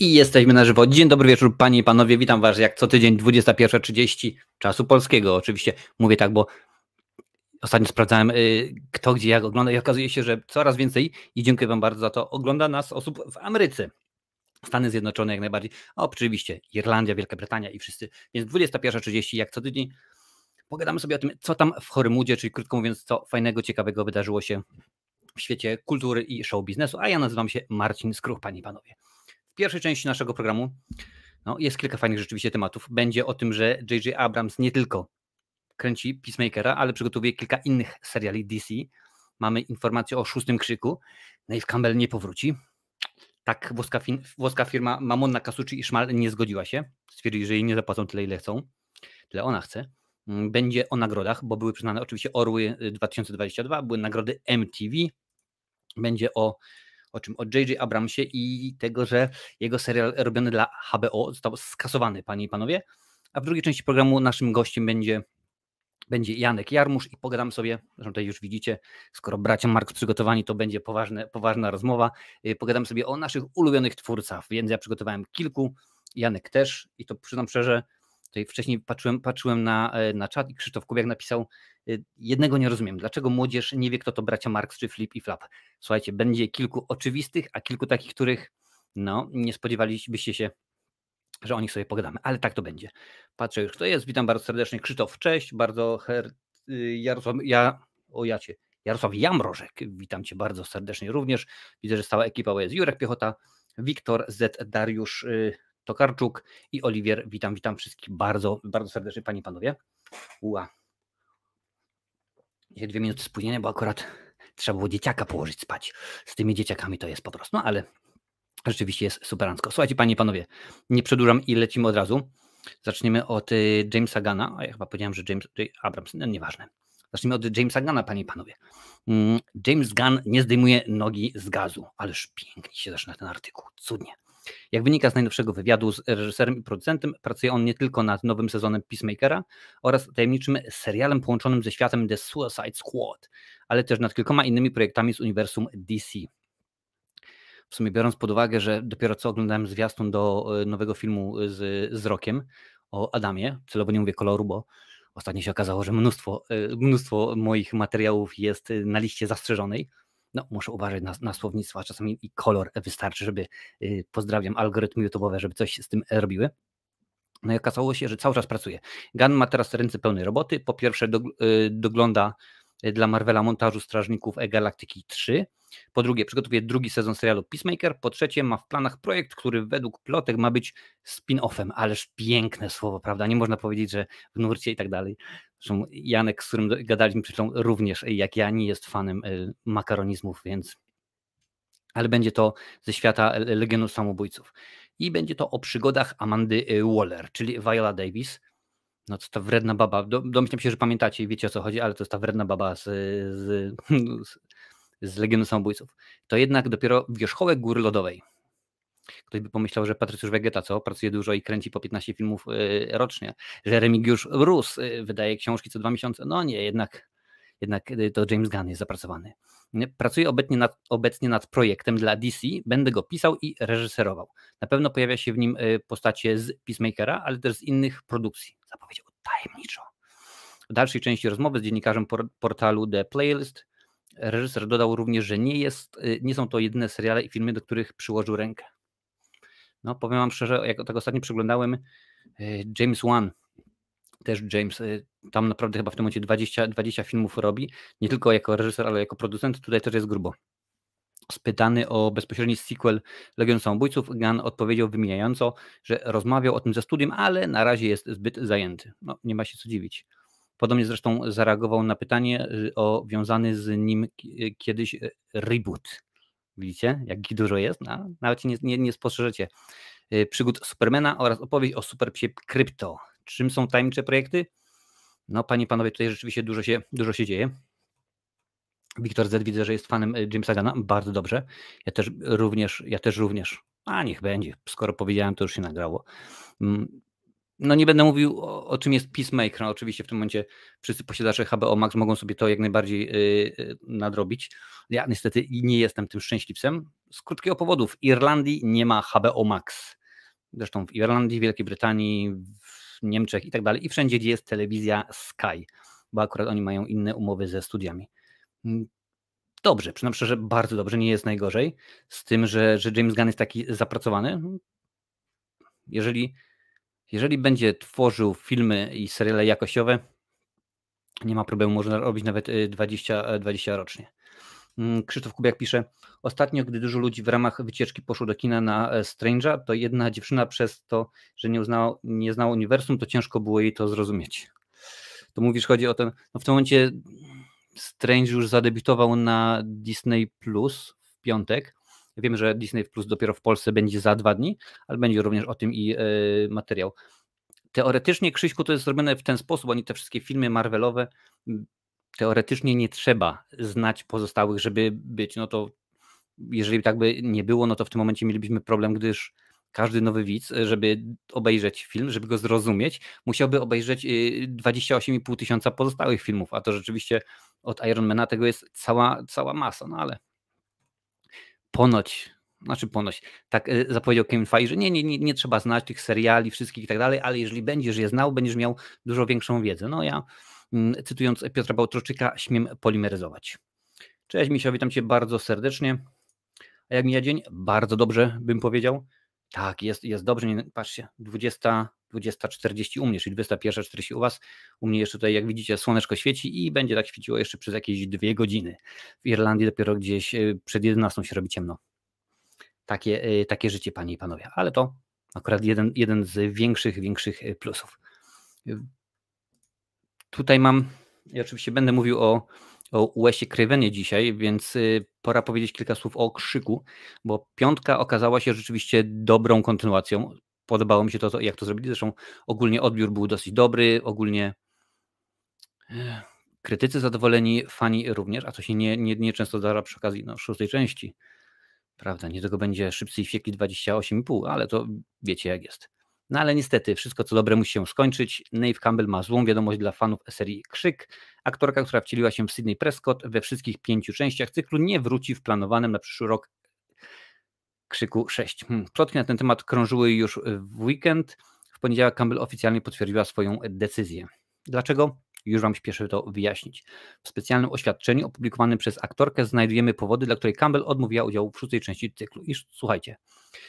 I jesteśmy na żywo. Dzień dobry wieczór, panie i panowie. Witam was jak co tydzień 21.30 czasu polskiego. Oczywiście mówię tak, bo ostatnio sprawdzałem y, kto gdzie jak ogląda i okazuje się, że coraz więcej i dziękuję wam bardzo za to. Ogląda nas osób w Ameryce. Stany Zjednoczone jak najbardziej. oczywiście Irlandia, Wielka Brytania i wszyscy. Więc 21.30 jak co tydzień pogadamy sobie o tym, co tam w Horymudzie, czyli krótko mówiąc, co fajnego, ciekawego wydarzyło się w świecie kultury i show biznesu. A ja nazywam się Marcin Skruch, panie i panowie pierwszej części naszego programu no, jest kilka fajnych rzeczywiście tematów. Będzie o tym, że J.J. Abrams nie tylko kręci Peacemakera, ale przygotowuje kilka innych seriali DC. Mamy informację o szóstym krzyku. Nave Campbell nie powróci. Tak włoska, włoska firma Mamonna Kasucci i Szmal nie zgodziła się. Stwierdzili, że jej nie zapłacą tyle, ile chcą. Tyle ona chce. Mm, będzie o nagrodach, bo były przyznane oczywiście Orły 2022, były nagrody MTV. Będzie o o czym? O J.J. Abramsie i tego, że jego serial robiony dla HBO został skasowany, panie i panowie. A w drugiej części programu naszym gościem będzie, będzie Janek Jarmusz i pogadam sobie, zresztą tutaj już widzicie, skoro bracia Mark przygotowani, to będzie poważne, poważna rozmowa. Y, pogadam sobie o naszych ulubionych twórcach, więc ja przygotowałem kilku, Janek też i to przyznam szczerze, Tutaj wcześniej patrzyłem, patrzyłem na, e, na czat i Krzysztof Kubiak napisał, y, jednego nie rozumiem, dlaczego młodzież nie wie, kto to bracia Marx czy Flip i Flap. Słuchajcie, będzie kilku oczywistych, a kilku takich, których no, nie spodziewalibyście się, że o nich sobie pogadamy, ale tak to będzie. Patrzę już, kto jest. Witam bardzo serdecznie. Krzysztof, cześć. Bardzo her... Y, Jarosław, ja, o jacie, Jarosław Jamrożek, witam Cię bardzo serdecznie również. Widzę, że stała ekipa jest Jurek Piechota, Wiktor Z, Dariusz y, Tokarczuk i Oliwier. Witam, witam wszystkich bardzo, bardzo serdecznie, panie i panowie. Ua. Dzisiaj dwie minuty spóźnienia, bo akurat trzeba było dzieciaka położyć spać. Z tymi dzieciakami to jest po prostu, no ale rzeczywiście jest superancko. Słuchajcie, panie i panowie, nie przedłużam i lecimy od razu. Zaczniemy od y, Jamesa Gana, a ja chyba powiedziałem, że James J. Abrams, no nieważne. Zacznijmy od Jamesa Gana, panie i panowie. Mm, James Gunn nie zdejmuje nogi z gazu, ależ pięknie się zaczyna ten artykuł, cudnie. Jak wynika z najnowszego wywiadu z reżyserem i producentem, pracuje on nie tylko nad nowym sezonem Peacemakera oraz tajemniczym serialem połączonym ze światem The Suicide Squad, ale też nad kilkoma innymi projektami z uniwersum DC. W sumie biorąc pod uwagę, że dopiero co oglądałem zwiastun do e, nowego filmu z, z Rokiem o Adamie, celowo nie mówię koloru, bo ostatnio się okazało, że mnóstwo, e, mnóstwo moich materiałów jest na liście zastrzeżonej, no, muszę uważać na, na słownictwo, a czasami i kolor wystarczy, żeby, y, pozdrawiam algorytmy YouTube'owe, żeby coś z tym robiły. No i okazało się, że cały czas pracuje. Gun ma teraz ręce pełne roboty. Po pierwsze do, y, dogląda dla Marvela montażu Strażników Galaktyki 3. Po drugie, przygotowuje drugi sezon serialu Peacemaker. Po trzecie, ma w planach projekt, który według plotek ma być spin-offem. Ależ piękne słowo, prawda? Nie można powiedzieć, że w nurcie i tak dalej. Zresztą Janek, z którym gadaliśmy chwilą, również jak ja nie jest fanem e, makaronizmów, więc. Ale będzie to ze świata Legionu Samobójców. I będzie to o przygodach Amandy Waller, czyli Viola Davis. No to ta wredna baba. Domyślam się, że pamiętacie i wiecie o co chodzi, ale to jest ta wredna baba z, z, z, z Legionu Samobójców. To jednak dopiero wierzchołek góry lodowej. Ktoś by pomyślał, że Patrycjusz Wegeta, co pracuje dużo i kręci po 15 filmów y, rocznie, że Remigiusz Rus y, wydaje książki co dwa miesiące. No nie, jednak, jednak y, to James Gunn jest zapracowany. Pracuję obecnie nad, obecnie nad projektem dla DC, będę go pisał i reżyserował. Na pewno pojawia się w nim postacie z Peacemakera, ale też z innych produkcji. Zapowiedział tajemniczo. W dalszej części rozmowy z dziennikarzem portalu The Playlist reżyser dodał również, że nie, jest, nie są to jedyne seriale i filmy, do których przyłożył rękę. No, powiem Wam szczerze, jak tak ostatnio przeglądałem James Wan, też James, e, tam naprawdę chyba w tym momencie 20, 20 filmów robi, nie tylko jako reżyser, ale jako producent, tutaj też jest grubo. Spytany o bezpośredni sequel Legion Samobójców, Gunn odpowiedział wymieniająco, że rozmawiał o tym ze studiem, ale na razie jest zbyt zajęty. No, nie ma się co dziwić. Podobnie zresztą zareagował na pytanie e, o wiązany z nim kiedyś reboot Widzicie, jak dużo jest? No, nawet nie, nie, nie spostrzeżecie. Y, przygód Supermana oraz opowieść o superpsie krypto. Czym są tajemnicze projekty? No, panie i panowie, tutaj rzeczywiście dużo się, dużo się dzieje. Wiktor Z widzę, że jest fanem y, Jamesa Gana. Bardzo dobrze. Ja też również, ja też również. A niech będzie. Skoro powiedziałem, to już się nagrało. Mm, no nie będę mówił o, o, czym jest Peacemaker. No, oczywiście w tym momencie wszyscy posiadacze HBO Max mogą sobie to jak najbardziej yy, nadrobić. Ja niestety nie jestem tym szczęśliwcem. z krótkiego powodu. W Irlandii nie ma HBO Max. Zresztą w Irlandii, Wielkiej Brytanii, w Niemczech i tak dalej. I wszędzie, gdzie jest telewizja Sky, bo akurat oni mają inne umowy ze studiami. Mm, dobrze, przynajmniej szczerze, bardzo dobrze, nie jest najgorzej. Z tym, że, że James Gunn jest taki zapracowany. Jeżeli, jeżeli będzie tworzył filmy i seriale jakościowe, nie ma problemu, można robić nawet 20, 20 y, rocznie. Mm, Krzysztof Kubiak pisze, ostatnio, gdy dużo ludzi w ramach wycieczki poszło do kina na e, Strange'a, to jedna dziewczyna przez to, że nie, uznała, nie znała uniwersum, to ciężko było jej to zrozumieć. To mówisz, chodzi o ten, no w tym momencie Strange już zadebiutował na Disney Plus w piątek. Wiem, że Disney Plus dopiero w Polsce będzie za dwa dni, ale będzie również o tym i yy, materiał. Teoretycznie, Krzyśku, to jest zrobione w ten sposób, oni te wszystkie filmy Marvelowe, teoretycznie nie trzeba znać pozostałych, żeby być. No to jeżeli tak by nie było, no to w tym momencie mielibyśmy problem, gdyż każdy nowy widz, żeby obejrzeć film, żeby go zrozumieć, musiałby obejrzeć 28,5 y, tysiąca pozostałych filmów, a to rzeczywiście od Ironmana tego jest cała, cała masa, no ale ponoć, znaczy ponoć, tak y, zapowiedział Kevin Feige, że nie, nie, nie, nie trzeba znać tych seriali wszystkich i tak dalej, ale jeżeli będziesz je znał, będziesz miał dużo większą wiedzę. No ja cytując Piotra Bałtroczyka, śmiem polimeryzować. Cześć Misio, witam Cię bardzo serdecznie. A jak mija dzień? Bardzo dobrze bym powiedział. Tak, jest, jest dobrze. Nie, patrzcie, 20, 20.40 u mnie, czyli 21.40 u Was. U mnie jeszcze tutaj, jak widzicie, słoneczko świeci i będzie tak świeciło jeszcze przez jakieś dwie godziny. W Irlandii dopiero gdzieś e, przed 11 się robi ciemno. Takie, e, takie życie, Panie i Panowie. Ale to akurat jeden, jeden z większych, większych e, plusów. Tutaj mam, ja oczywiście będę mówił o o Wesie Cravenie dzisiaj, więc y, pora powiedzieć kilka słów o Krzyku, bo piątka okazała się rzeczywiście dobrą kontynuacją. Podobało mi się to, jak to zrobili. Zresztą ogólnie odbiór był dosyć dobry, ogólnie e, krytycy zadowoleni, fani również, a to się nie, nie, nie często zdarza przy okazji no, szóstej części. Prawda, nie tego będzie szybcy i wściekli 28,5, ale to wiecie jak jest. No ale niestety, wszystko co dobre musi się skończyć. Nave Campbell ma złą wiadomość dla fanów serii Krzyk. Aktorka, która wcieliła się w Sydney Prescott we wszystkich pięciu częściach cyklu, nie wróci w planowanym na przyszły rok Krzyku 6. Hmm. Plotki na ten temat krążyły już w weekend. W poniedziałek Campbell oficjalnie potwierdziła swoją decyzję. Dlaczego? Już Wam śpieszę to wyjaśnić. W specjalnym oświadczeniu opublikowanym przez aktorkę znajdujemy powody, dla których Campbell odmówiła udziału w szóstej części cyklu. I słuchajcie,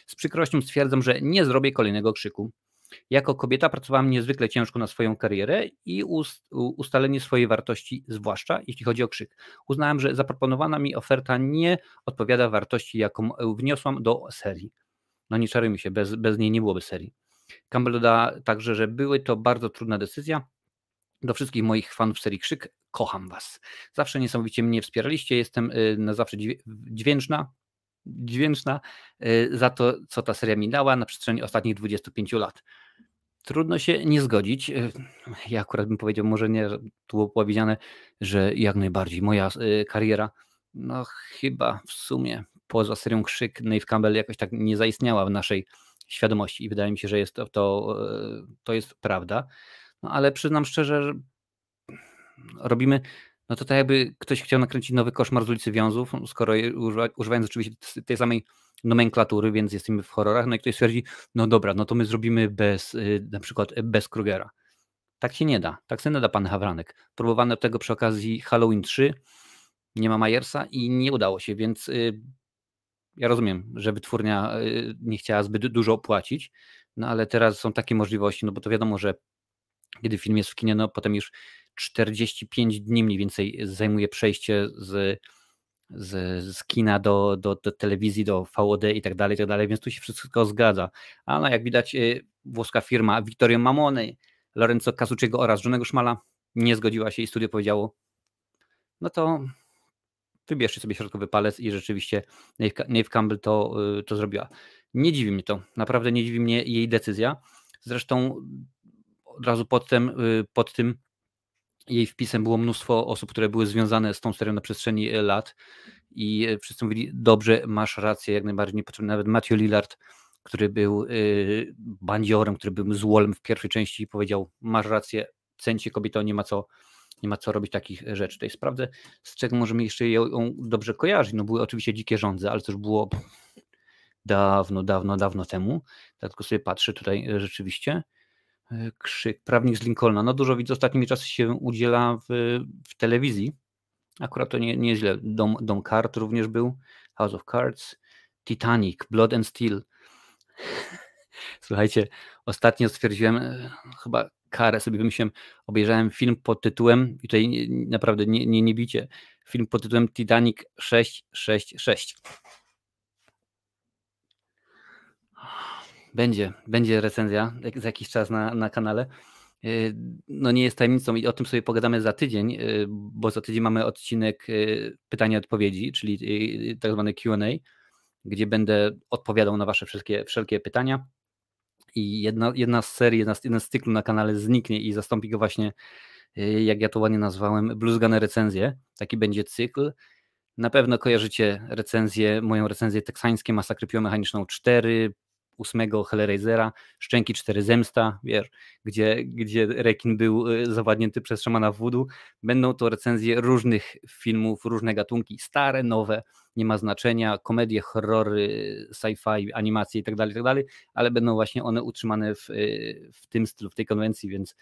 z przykrością stwierdzam, że nie zrobię kolejnego krzyku. Jako kobieta pracowałam niezwykle ciężko na swoją karierę i ustalenie swojej wartości, zwłaszcza jeśli chodzi o krzyk. Uznałem, że zaproponowana mi oferta nie odpowiada wartości, jaką wniosłam do serii. No nie czarujmy się, bez, bez niej nie byłoby serii. Campbell doda także, że były to bardzo trudna decyzja, do wszystkich moich fanów serii Krzyk, kocham Was. Zawsze niesamowicie mnie wspieraliście, jestem y, na zawsze dźwięczna, dźwięczna y, za to, co ta seria mi dała na przestrzeni ostatnich 25 lat. Trudno się nie zgodzić. Y, ja akurat bym powiedział, może nie, tu było powiedziane, że jak najbardziej moja kariera, no chyba w sumie poza serią Krzyk, Nave Campbell jakoś tak nie zaistniała w naszej świadomości i wydaje mi się, że jest to, to, to jest prawda. No ale przyznam szczerze, że robimy, no to tak jakby ktoś chciał nakręcić nowy koszmar z ulicy Wiązów, skoro używa, używając oczywiście tej samej nomenklatury, więc jesteśmy w horrorach, no i ktoś stwierdzi, no dobra, no to my zrobimy bez, y, na przykład bez Krugera. Tak się nie da, tak się nie da pan Hawranek. Próbowano tego przy okazji Halloween 3, nie ma Majersa i nie udało się, więc y, ja rozumiem, że wytwórnia y, nie chciała zbyt dużo opłacić, no ale teraz są takie możliwości, no bo to wiadomo, że kiedy film jest w kinie, no potem już 45 dni mniej więcej zajmuje przejście z, z, z kina do, do, do, telewizji, do VOD i tak dalej, i tak dalej, więc tu się wszystko zgadza. A jak widać, y, włoska firma Vittorio Mamone, Lorenzo Casucciego oraz żonego Szmala nie zgodziła się i studio powiedziało, no to wybierzcie sobie środkowy palec i rzeczywiście Nave Campbell to, y, to zrobiła. Nie dziwi mnie to, naprawdę nie dziwi mnie jej decyzja. Zresztą od razu pod tym, y, pod tym jej wpisem było mnóstwo osób, które były związane z tą serią na przestrzeni e, lat i e, wszyscy mówili, dobrze, masz rację, jak najbardziej niepotrzebny. Nawet Matthew Lillard, który był y, bandziorem, który był złolem w pierwszej części powiedział, masz rację, cencie kobieto, nie ma co nie ma co robić takich rzeczy. Tutaj sprawdzę, z czego możemy jeszcze ją dobrze kojarzyć. No były oczywiście Dzikie Rządze, ale to już było dawno, dawno, dawno temu. Tak tylko sobie patrzę tutaj rzeczywiście. E, krzyk, prawnik z Lincolna. No dużo widzę ostatnimi czasy się udziela w, w telewizji. Akurat to nie, nie. Dom, Dom Card również był. House of Cards. Titanic, Blood and Steel. Słuchajcie, ostatnio stwierdziłem, e, chyba karę sobie wymyśliłem, obejrzałem film pod tytułem, i tutaj naprawdę nie, nie, nie bicie, film pod tytułem Titanic 666. Będzie, będzie recenzja za jakiś czas na, na kanale. E, no nie jest tajemnicą i o tym sobie pogadamy za tydzień, e, bo za tydzień mamy odcinek pytania odpowiedzi, czyli tak zwany Q&A, gdzie będę odpowiadał na wasze wszystkie, wszelkie pytania i jedna, jedna z serii, jedna z, jeden z cyklu na kanale zniknie i zastąpi go właśnie, y, jak ja to ładnie nazwałem, bluzgane recenzje. Taki będzie cykl. Na pewno kojarzycie recenzję, moją recenzję teksańskie Masakry Piomechaniczną 4, ósmego Hellraisera, Szczęki 4 Zemsta, wiesz, gdzie, gdzie rekin był y, zawadnięty przez szamana wudu. Będą to recenzje różnych filmów, różne gatunki, stare, nowe, nie ma znaczenia, komedie, horrory, sci-fi, animacje itd., tak itd., tak ale będą właśnie one utrzymane w, y, w tym stylu, w tej konwencji, więc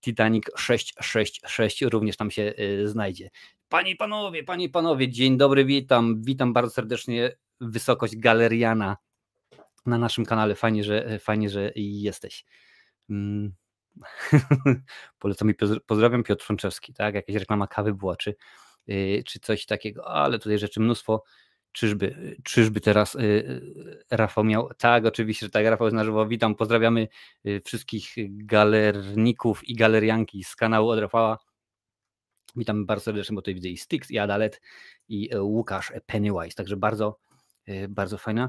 Titanic 666 również tam się y, znajdzie. Panie i panowie, panie i panowie, dzień dobry, witam, witam bardzo serdecznie wysokość galeriana na naszym kanale. Fajnie, że, fajnie, że jesteś. Mm. Polecam i pozdrawiam Piotr Frączewski, tak? Jakaś reklama kawy była, czy, yy, czy coś takiego, ale tutaj rzeczy mnóstwo. Czyżby, czyżby teraz yy, Rafał miał. Tak, oczywiście, że tak, Rafał jest na żywo. Witam, pozdrawiamy wszystkich galerników i galerianki z kanału od Rafała. Witam bardzo serdecznie, bo tutaj widzę i Styx, i Adalet, i Łukasz Pennywise, także bardzo, bardzo fajna.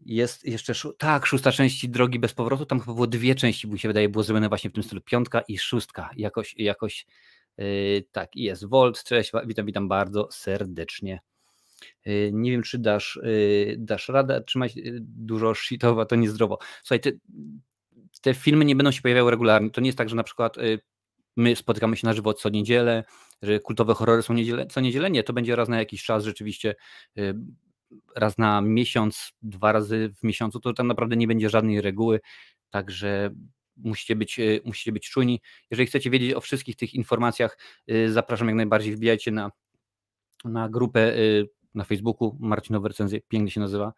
Jest jeszcze, tak, szósta część Drogi bez powrotu, tam chyba było dwie części, mi się wydaje, było zrobione właśnie w tym stylu, piątka i szóstka, jakoś, jakoś yy, tak, jest. Volt, cześć, witam, witam bardzo serdecznie. Yy, nie wiem, czy dasz, yy, dasz radę trzymać y, dużo shitowa, to niezdrowo. Słuchaj, te, te filmy nie będą się pojawiały regularnie, to nie jest tak, że na przykład y, my spotykamy się na żywo co niedzielę, że kultowe horrory są niedzielę, co niedzielę, nie, to będzie raz na jakiś czas rzeczywiście y, raz na miesiąc, dwa razy w miesiącu, to tam naprawdę nie będzie żadnej reguły, także musicie być, e, musicie być czujni. Jeżeli chcecie wiedzieć o wszystkich tych informacjach, e, zapraszam jak najbardziej, wbijajcie na, na grupę e, na Facebooku, Marcinowe Recenzje, pięknie się nazywa,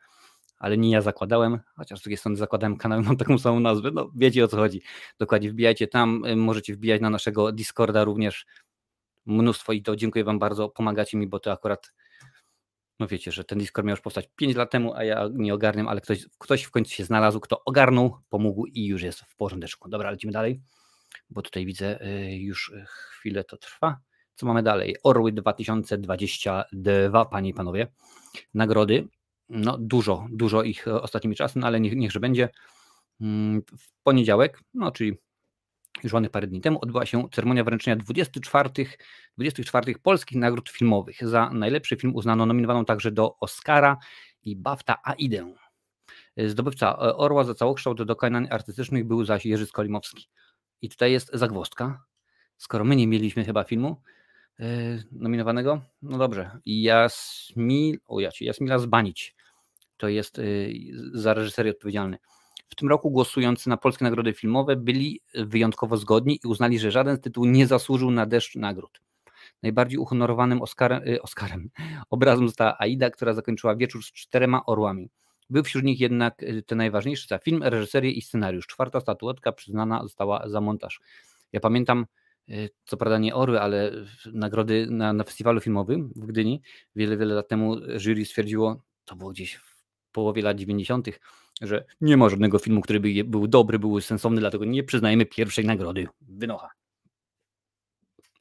ale nie ja zakładałem, chociaż z drugiej strony zakładałem kanał, mam taką samą nazwę, no wiecie o co chodzi. Dokładnie, wbijajcie tam, możecie wbijać na naszego Discorda również, mnóstwo i to dziękuję Wam bardzo, pomagacie mi, bo to akurat no wiecie, że ten Discord miał już powstać 5 lat temu, a ja nie ogarniam, ale ktoś, ktoś w końcu się znalazł, kto ogarnął, pomógł i już jest w porządeczku. Dobra, lecimy dalej, bo tutaj widzę, y, już chwilę to trwa. Co mamy dalej? Orły 2022, panie i panowie. Nagrody, no dużo, dużo ich ostatnimi czasy, no ale niech, niechże będzie. Mm, w poniedziałek, no czyli już ładnych parę dni temu odbyła się ceremonia wręczenia 24, 24 polskich nagród filmowych. Za najlepszy film uznano nominowaną także do Oscara i BAFTA Aidę. Zdobywca e, Orła za całokształt dokonań artystycznych był zaś Jerzy Skolimowski. I tutaj jest zagwozdka. Skoro my nie mieliśmy chyba filmu yy, nominowanego, no dobrze. Jasmil, o ja Jasmila Zbanić to jest yy, za reżyserię odpowiedzialny. W tym roku głosujący na polskie nagrody filmowe byli wyjątkowo zgodni i uznali, że żaden z tytułów nie zasłużył na deszcz nagród. Najbardziej uhonorowanym Oscarem, y, Oscarem obrazem została Aida, która zakończyła wieczór z czterema orłami. Był wśród nich jednak y, te najważniejsze za film, reżyserię i scenariusz. Czwarta statuetka przyznana została za montaż. Ja pamiętam, y, co prawda nie orły, ale nagrody na, na festiwalu filmowym w Gdyni. Wiele, wiele lat temu jury stwierdziło, to było gdzieś w połowie lat 90., że nie ma żadnego filmu, który by był dobry, był sensowny, dlatego nie przyznajemy pierwszej nagrody. Wynocha.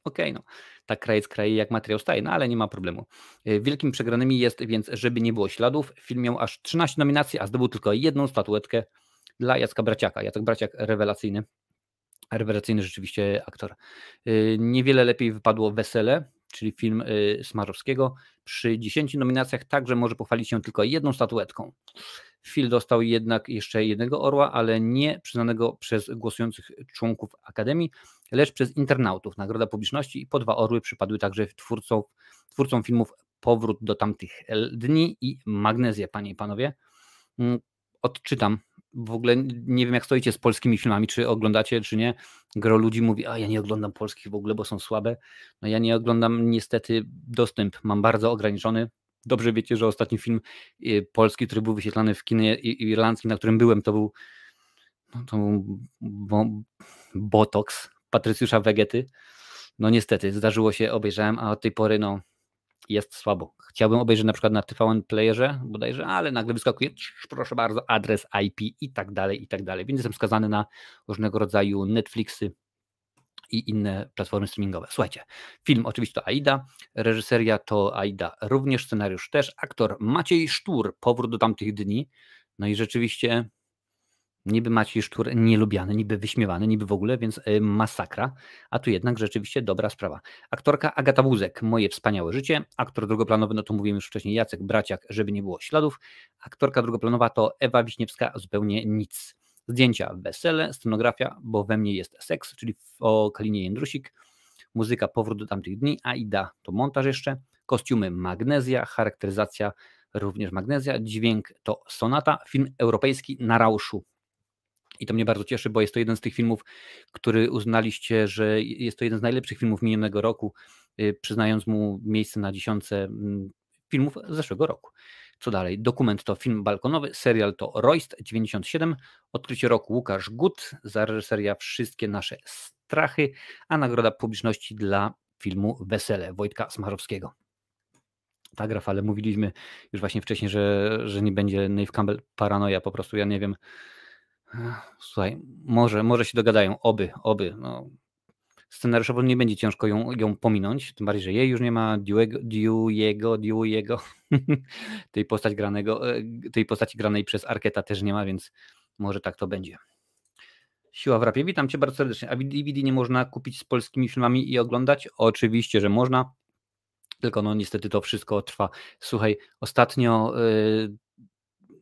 Okej, okay, no. Tak kraj z kraju jak materiał staje, no ale nie ma problemu. E, wielkim przegranymi jest więc, żeby nie było śladów. Film miał aż 13 nominacji, a zdobył tylko jedną statuetkę dla Jacka Braciaka. Jacek Braciak rewelacyjny. Rewelacyjny rzeczywiście aktor. E, niewiele lepiej wypadło Wesele, czyli film e, Smarzowskiego. Przy 10 nominacjach także może pochwalić się tylko jedną statuetką. Phil dostał jednak jeszcze jednego orła, ale nie przyznanego przez głosujących członków Akademii, lecz przez internautów. Nagroda publiczności i po dwa orły przypadły także twórcom, twórcom filmów Powrót do tamtych dni i Magnezja, panie i panowie. Mm, odczytam. W ogóle nie wiem, jak stoicie z polskimi filmami, czy oglądacie, czy nie. Gro ludzi mówi, a ja nie oglądam polskich w ogóle, bo są słabe. No ja nie oglądam, niestety dostęp mam bardzo ograniczony. Dobrze wiecie, że ostatni film y, polski, który był wyświetlany w kinie irlandzkim, na którym byłem, to był, no to był Botox Patrycjusza Wegety. No niestety, zdarzyło się, obejrzałem, a od tej pory no jest słabo. Chciałbym obejrzeć na przykład na TVN Playerze bodajże, ale nagle wyskakuje, proszę bardzo, adres IP i tak dalej, i tak dalej. Więc jestem skazany na różnego rodzaju Netflixy i inne platformy streamingowe. Słuchajcie, film oczywiście to Aida, reżyseria to Aida również, scenariusz też, aktor Maciej Sztur, powrót do tamtych dni. No i rzeczywiście Niby Maciej Sztur nielubiany, niby wyśmiewany, niby w ogóle, więc y, masakra, a tu jednak rzeczywiście dobra sprawa. Aktorka Agata Wózek, Moje wspaniałe życie. Aktor drugoplanowy, no to mówiłem już wcześniej, Jacek Braciak, żeby nie było śladów. Aktorka drugoplanowa to Ewa Wiśniewska, zupełnie nic. Zdjęcia, wesele, scenografia, bo we mnie jest seks, czyli o Kalinie Jędrusik. Muzyka, powrót do tamtych dni, Aida to montaż jeszcze. Kostiumy, magnezja, charakteryzacja, również magnezja. Dźwięk to sonata. Film europejski na rauszu, i to mnie bardzo cieszy, bo jest to jeden z tych filmów, który uznaliście, że jest to jeden z najlepszych filmów minionego roku, y, przyznając mu miejsce na dziesiątce mm, filmów zeszłego roku. Co dalej? Dokument to film balkonowy, serial to Royst 97, odkrycie roku Łukasz Gut, za reżyseria Wszystkie nasze strachy, a nagroda publiczności dla filmu Wesele Wojtka Smarzowskiego. Tak, Rafale, mówiliśmy już właśnie wcześniej, że, że nie będzie Nave Campbell paranoja, po prostu ja nie wiem, Słuchaj, może, może się dogadają, oby, oby. No, scenariuszowo nie będzie ciężko ją, ją pominąć, tym bardziej, że jej już nie ma Dewey'ego, Dewey'ego, tej, postać granego, e, tej postaci granej przez Arketa też nie ma, więc może tak to będzie. Siła w rapie, witam Cię bardzo serdecznie. A DVD nie można kupić z polskimi filmami i oglądać? Oczywiście, że można, tylko no niestety to wszystko trwa. Słuchaj, ostatnio yy,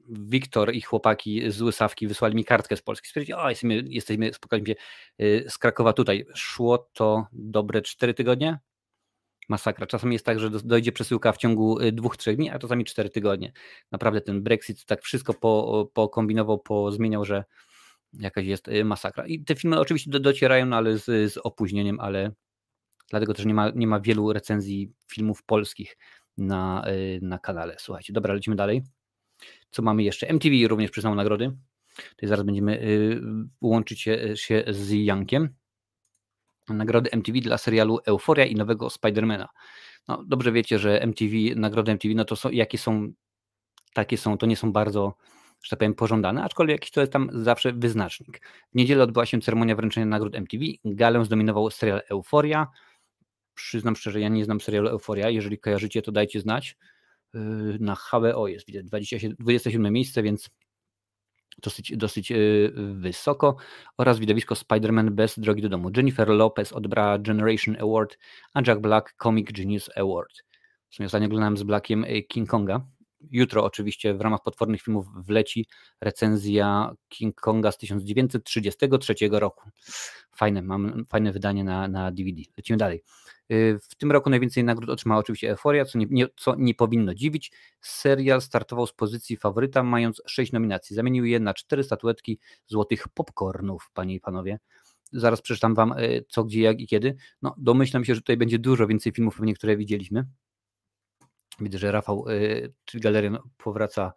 Wiktor i chłopaki z Łysawki wysłali mi kartkę z Polski. Stwierdzili, o jesteśmy, jesteśmy spokojnie y, z Krakowa tutaj. Szło to dobre 4 tygodnie. Masakra. Czasem jest tak, że dojdzie przesyłka w ciągu y, dwóch, trzech dni, a czasami 4 tygodnie. Naprawdę ten Brexit tak wszystko po, pokombinował, pozmieniał, że jakaś jest y, masakra. I te filmy oczywiście docierają, no ale z, z opóźnieniem, ale dlatego też nie ma, nie ma wielu recenzji filmów polskich na, na kanale. Słuchajcie, dobra, lecimy dalej. Co mamy jeszcze? MTV również przyznał nagrody. Tutaj zaraz będziemy y, łączyć się, się z Jankiem. Nagrody MTV dla serialu Euforia i nowego Spidermana. No, dobrze wiecie, że MTV, nagrody MTV, no to są, jakie są, takie są, to nie są bardzo, że tak powiem, pożądane, aczkolwiek jakiś to jest tam zawsze wyznacznik. W niedzielę odbyła się ceremonia wręczenia nagród MTV. Galę zdominował serial Euforia. Przyznam szczerze, ja nie znam serialu Euforia. Jeżeli kojarzycie, to dajcie znać na HBO jest widać 27 miejsce, więc dosyć, dosyć e, wysoko oraz widowisko Spider-Man bez drogi do domu. Jennifer Lopez odbrała Generation Award, a Jack Black Comic Genius Award. W sumie ostatnio oglądałem z Blackiem e, King Konga. Jutro oczywiście w ramach potwornych filmów wleci recenzja King Konga z 1933 roku. Fajne, mam fajne wydanie na, na DVD. Lecimy dalej. Y, w tym roku najwięcej nagród otrzymała oczywiście Euphoria, co nie, nie, co nie powinno dziwić. Serial startował z pozycji faworyta, mając sześć nominacji. Zamienił je na cztery statuetki złotych popcornów, panie i panowie. Zaraz przeczytam wam y, co, gdzie, jak i kiedy. No, domyślam się, że tutaj będzie dużo więcej filmów, pewnie, które widzieliśmy. Widzę, że Rafał, y, czyli Galerian powraca,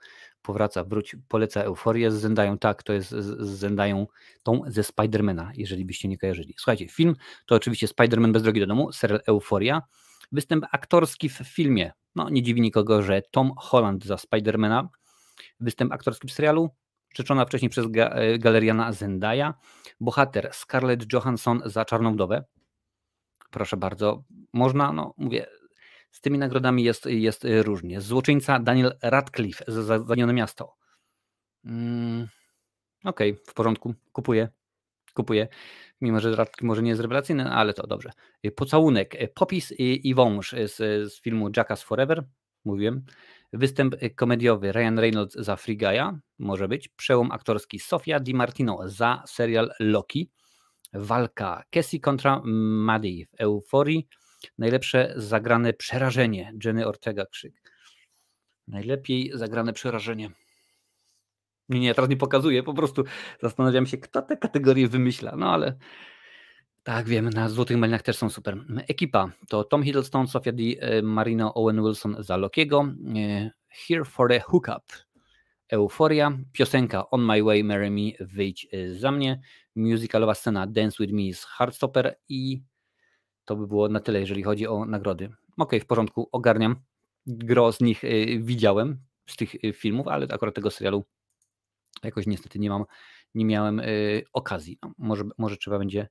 powraca, wróć, poleca Euforię z Zendają. Tak, to jest z Zendają, tą ze Spidermana, jeżeli byście nie kojarzyli. Słuchajcie, film to oczywiście Spiderman bez drogi do domu, serial Euforia. Występ aktorski w filmie. No, nie dziwi nikogo, że Tom Holland za Spidermana. Występ aktorski w serialu, rzeczona wcześniej przez ga e, galeriana Zendaya. Bohater Scarlett Johansson za Czarną Wdowę. Proszę bardzo, można, no mówię, z tymi nagrodami jest, jest y, różnie. Złoczyńca Daniel Radcliffe za Zanione Miasto. Mm, Okej, okay, w porządku, kupuję. Kupuję. Mimo, że Radcliffe może nie jest rewelacyjny, ale to dobrze. Y, Pocałunek, y, Popis i, i Wąż z, z filmu Jackass Forever. mówiłem. Występ komediowy Ryan Reynolds za Free Guy'a, może być. Przełom aktorski Sofia Di Martino za serial Loki. Walka Cassie kontra Maddie w Euforii. Najlepsze zagrane przerażenie Jenny Ortega krzyk. Najlepiej zagrane przerażenie. Nie, nie, teraz nie pokazuję, po prostu zastanawiam się, kto te kategorie wymyśla. No ale tak, wiem, na Złotych Melinach też są super. Ekipa to Tom Hiddleston, Sofia Di e, Marino, Owen Wilson za Lokiego, e, Here for the Hookup, Euforia, piosenka On My Way, Marry Me, Wyjdź e, za mnie, musicalowa scena Dance With Me z Heartstopper i to by było na tyle, jeżeli chodzi o nagrody. Ok, w porządku, ogarniam. Gro z nich widziałem, z tych filmów, ale akurat tego serialu jakoś niestety nie mam, nie miałem okazji. No, może, może trzeba będzie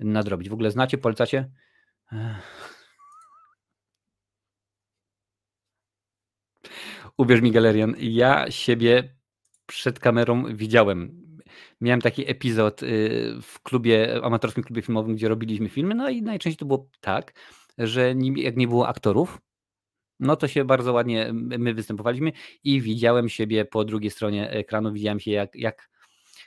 nadrobić. W ogóle znacie, polecacie? Uwierz mi, Galerian, ja siebie przed kamerą widziałem. Miałem taki epizod y, w klubie, amatorskim klubie filmowym, gdzie robiliśmy filmy, no i najczęściej to było tak, że jak nie było aktorów, no to się bardzo ładnie my występowaliśmy i widziałem siebie po drugiej stronie ekranu, widziałem się jak, jak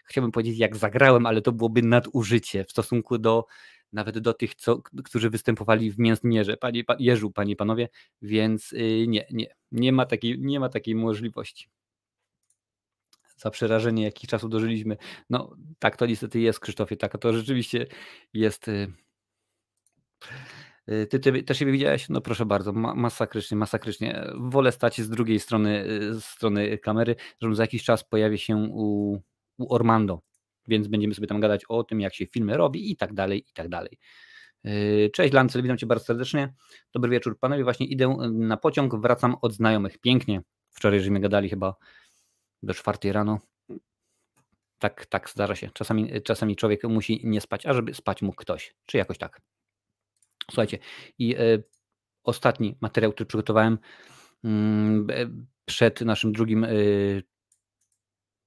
chciałbym powiedzieć, jak zagrałem, ale to byłoby nadużycie w stosunku do nawet do tych, co, którzy występowali w Mięsmierze, panie, pan, Jeżu, panie i panowie, więc yy, nie, nie, nie ma takiej, nie ma takiej możliwości. Za przerażenie, jakich czasu dożyliśmy. No, tak to niestety jest, Krzysztofie, tak to rzeczywiście jest. Yy... Ty, ty też siebie widziałeś? No proszę bardzo, ma, masakrycznie, masakrycznie. Wolę stać z drugiej strony, z strony kamery, że za jakiś czas pojawi się u u Ormando, więc będziemy sobie tam gadać o tym, jak się filmy robi i tak dalej, i tak dalej. Cześć Lancel, witam Cię bardzo serdecznie. Dobry wieczór panowie, właśnie idę na pociąg, wracam od znajomych. Pięknie. Wczoraj żeśmy gadali chyba do czwartej rano. Tak, tak zdarza się. Czasami, czasami człowiek musi nie spać, a żeby spać mógł ktoś, czy jakoś tak. Słuchajcie, i y, ostatni materiał, który przygotowałem y, przed naszym drugim y,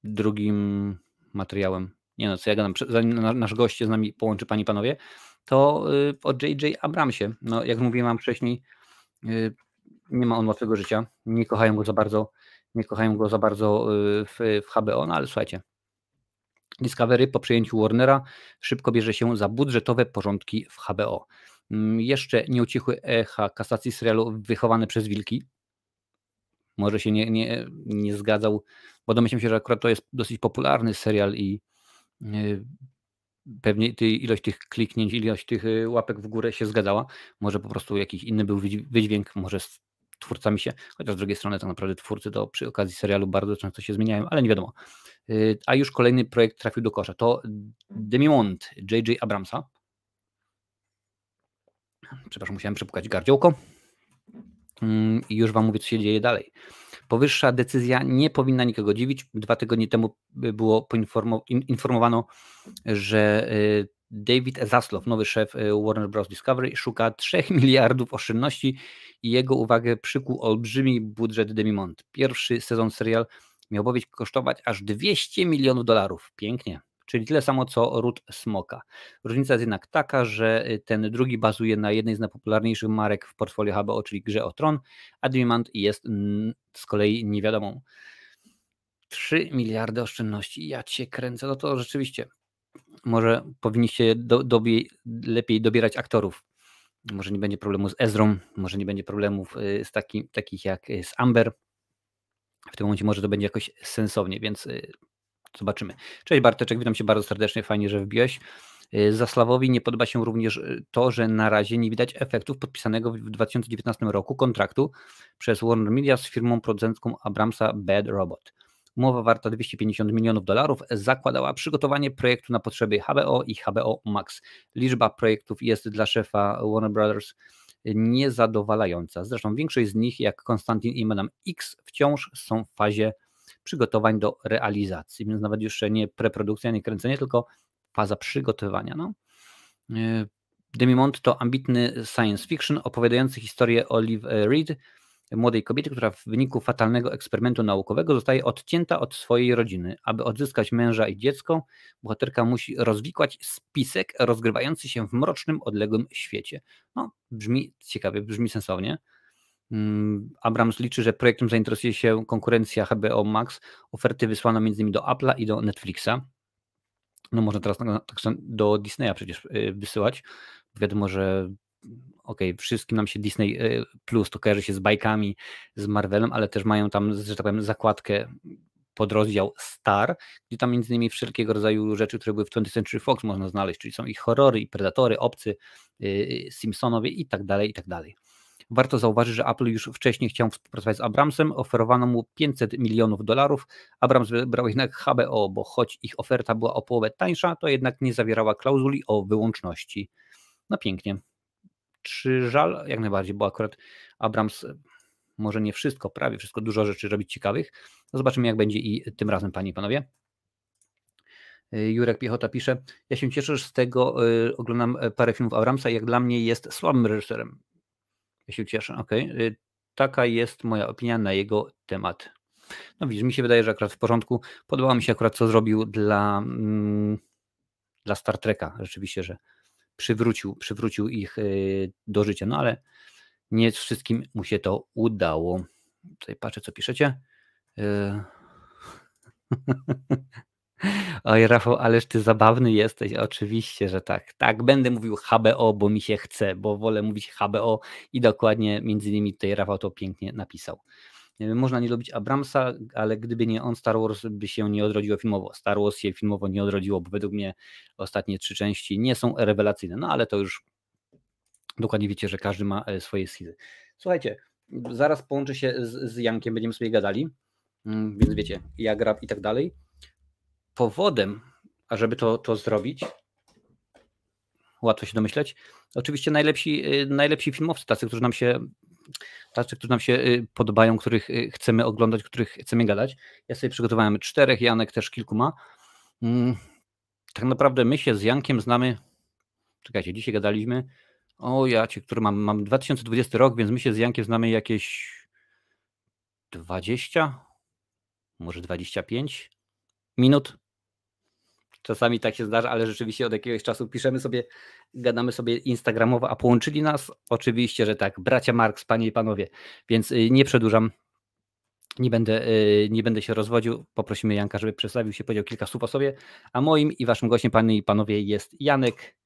drugim materiałem, nie no, co ja gadam, zanim nasz gość z nami połączy, panie panowie, to y, o J.J. Abramsie. No, jak mówiłem wcześniej, y, nie ma on łatwego życia, nie kochają go za bardzo, nie kochają go za bardzo y, w, w HBO, no ale słuchajcie, Discovery po przejęciu Warnera szybko bierze się za budżetowe porządki w HBO. Mm, jeszcze nie ucichły echa kasacji serialu Wychowane przez Wilki. Może się nie, nie, nie zgadzał bo domyślam się, że akurat to jest dosyć popularny serial i y, pewnie ilość tych kliknięć, ilość tych y, łapek w górę się zgadzała. Może po prostu jakiś inny był wydźwięk, może twórcami się, chociaż z drugiej strony tak naprawdę twórcy to przy okazji serialu bardzo często się zmieniają, ale nie wiadomo. Y, a już kolejny projekt trafił do kosza. To Demimont J.J. Abramsa. Przepraszam, musiałem przepukać gardziołko. Mm, I już Wam mówię, co się dzieje dalej. Powyższa decyzja nie powinna nikogo dziwić. Dwa tygodnie temu było informowano, że y, David Zaslow, nowy szef y, Warner Bros. Discovery, szuka 3 miliardów oszczędności i jego uwagę przykuł olbrzymi budżet Demimont. Pierwszy sezon serial miał bowiem kosztować aż 200 milionów dolarów. Pięknie czyli tyle samo co ród smoka. Różnica jest jednak taka, że y, ten drugi bazuje na jednej z najpopularniejszych marek w portfolio HBO, czyli Grze o Tron, a Diamond jest z kolei niewiadomą. 3 miliardy oszczędności, ja cię kręcę, no to rzeczywiście może powinniście do, lepiej dobierać aktorów. Może nie będzie problemu z Ezrą, może nie będzie problemów y, z taki, takich jak y, z Amber. W tym momencie może to będzie jakoś sensownie, więc Zobaczymy. Cześć Barteczek, witam Cię bardzo serdecznie, fajnie, że wbiłeś. Y, Zaslawowi nie podoba się również y, to, że na razie nie widać efektów podpisanego w 2019 roku kontraktu przez Warner Media z firmą producencką Abramsa Bad Robot. Umowa warta 250 milionów dolarów zakładała przygotowanie projektu na potrzeby HBO i HBO Max. Liczba projektów jest dla szefa Warner Brothers niezadowalająca. Zresztą większość z nich, jak Konstantin i Madame X, wciąż są w fazie przygotowań do realizacji, więc nawet jeszcze nie preprodukcja, nie kręcenie, tylko faza przygotowania. No. E, Demimont to ambitny science fiction opowiadający historię Olive Reed, młodej kobiety, która w wyniku fatalnego eksperymentu naukowego zostaje odcięta od swojej rodziny. Aby odzyskać męża i dziecko, bohaterka musi rozwikłać spisek rozgrywający się w mrocznym, odległym świecie. No, brzmi ciekawie, brzmi sensownie. Mm, Abrams liczy, że projektem zainteresuje się konkurencja HBO Max. Oferty wysłano m.in. do Apple'a i do Netflixa. No można teraz także do Disneya przecież y, wysyłać. Wiadomo, że okej, okay, wszystkim nam się Disney y, Plus to kojarzy się z bajkami, z Marvelem, ale też mają tam, że tak powiem, zakładkę podrozdział Star, gdzie tam między innymi wszelkiego rodzaju rzeczy, które były w 20th Century Fox można znaleźć, czyli są i horrory, i predatory, obcy, yy, Simpsonowie i tak dalej, i tak dalej. Warto zauważyć, że Apple już wcześniej chciał współpracować z Abramsem, oferowano mu 500 milionów dolarów. Abrams wybrał jednak HBO, bo choć ich oferta była o połowę tańsza, to jednak nie zawierała klauzuli o wyłączności. No pięknie. Czy żal? Jak najbardziej, bo akurat Abrams może nie wszystko, prawie wszystko, dużo rzeczy robić ciekawych. No zobaczymy, jak będzie i tym razem, panie i panowie. Y, Jurek Piechota pisze, ja się cieszę, że z tego y, oglądam e, parę filmów Abramsa, jak dla mnie jest słabym reżyserem. Ja się cieszę, ok. Taka jest moja opinia na jego temat. No widzisz, mi się wydaje, że akurat w porządku. Podobało mi się akurat, co zrobił dla, mm, dla Star Treka. Rzeczywiście, że przywrócił, przywrócił ich y, do życia. No ale nie wszystkim mu się to udało. Tutaj patrzę, co piszecie. Yy. Oj, Rafał, ależ ty zabawny jesteś. Oczywiście, że tak. Tak, będę mówił HBO, bo mi się chce, bo wolę mówić HBO i dokładnie między innymi tutaj Rafał to pięknie napisał. Można nie lubić Abramsa, ale gdyby nie on, Star Wars by się nie odrodziło filmowo. Star Wars się filmowo nie odrodziło, bo według mnie ostatnie trzy części nie są rewelacyjne, no ale to już dokładnie wiecie, że każdy ma e, swoje schizy. Słuchajcie, zaraz połączę się z, z Jankiem, będziemy sobie gadali, mm, więc wiecie, ja grab i tak dalej. Powodem, ażeby to, to zrobić, łatwo się domyśleć, oczywiście najlepsi, e, najlepsi filmowcy, tacy, którzy nam się tacy, którzy nam się e, podobają, których chcemy oglądać, których chcemy gadać. Ja sobie przygotowałem czterech, Janek też kilkuma. Mm, tak naprawdę my się z Jankiem znamy, czekajcie, dzisiaj gadaliśmy, o ja cię, który mam, mam 2020 rok, więc my się z Jankiem znamy jakieś 20, może 25 minut. Czasami tak się zdarza, ale rzeczywiście od jakiegoś czasu piszemy sobie, gadamy sobie instagramowo, a połączyli nas oczywiście, że tak, bracia Marks, panie i panowie, więc y, nie przedłużam, nie będę, y, nie będę się rozwodził. Poprosimy Janka, żeby przedstawił się, powiedział kilka słów o sobie. A moim i waszym gościem, panie i panowie, jest Janek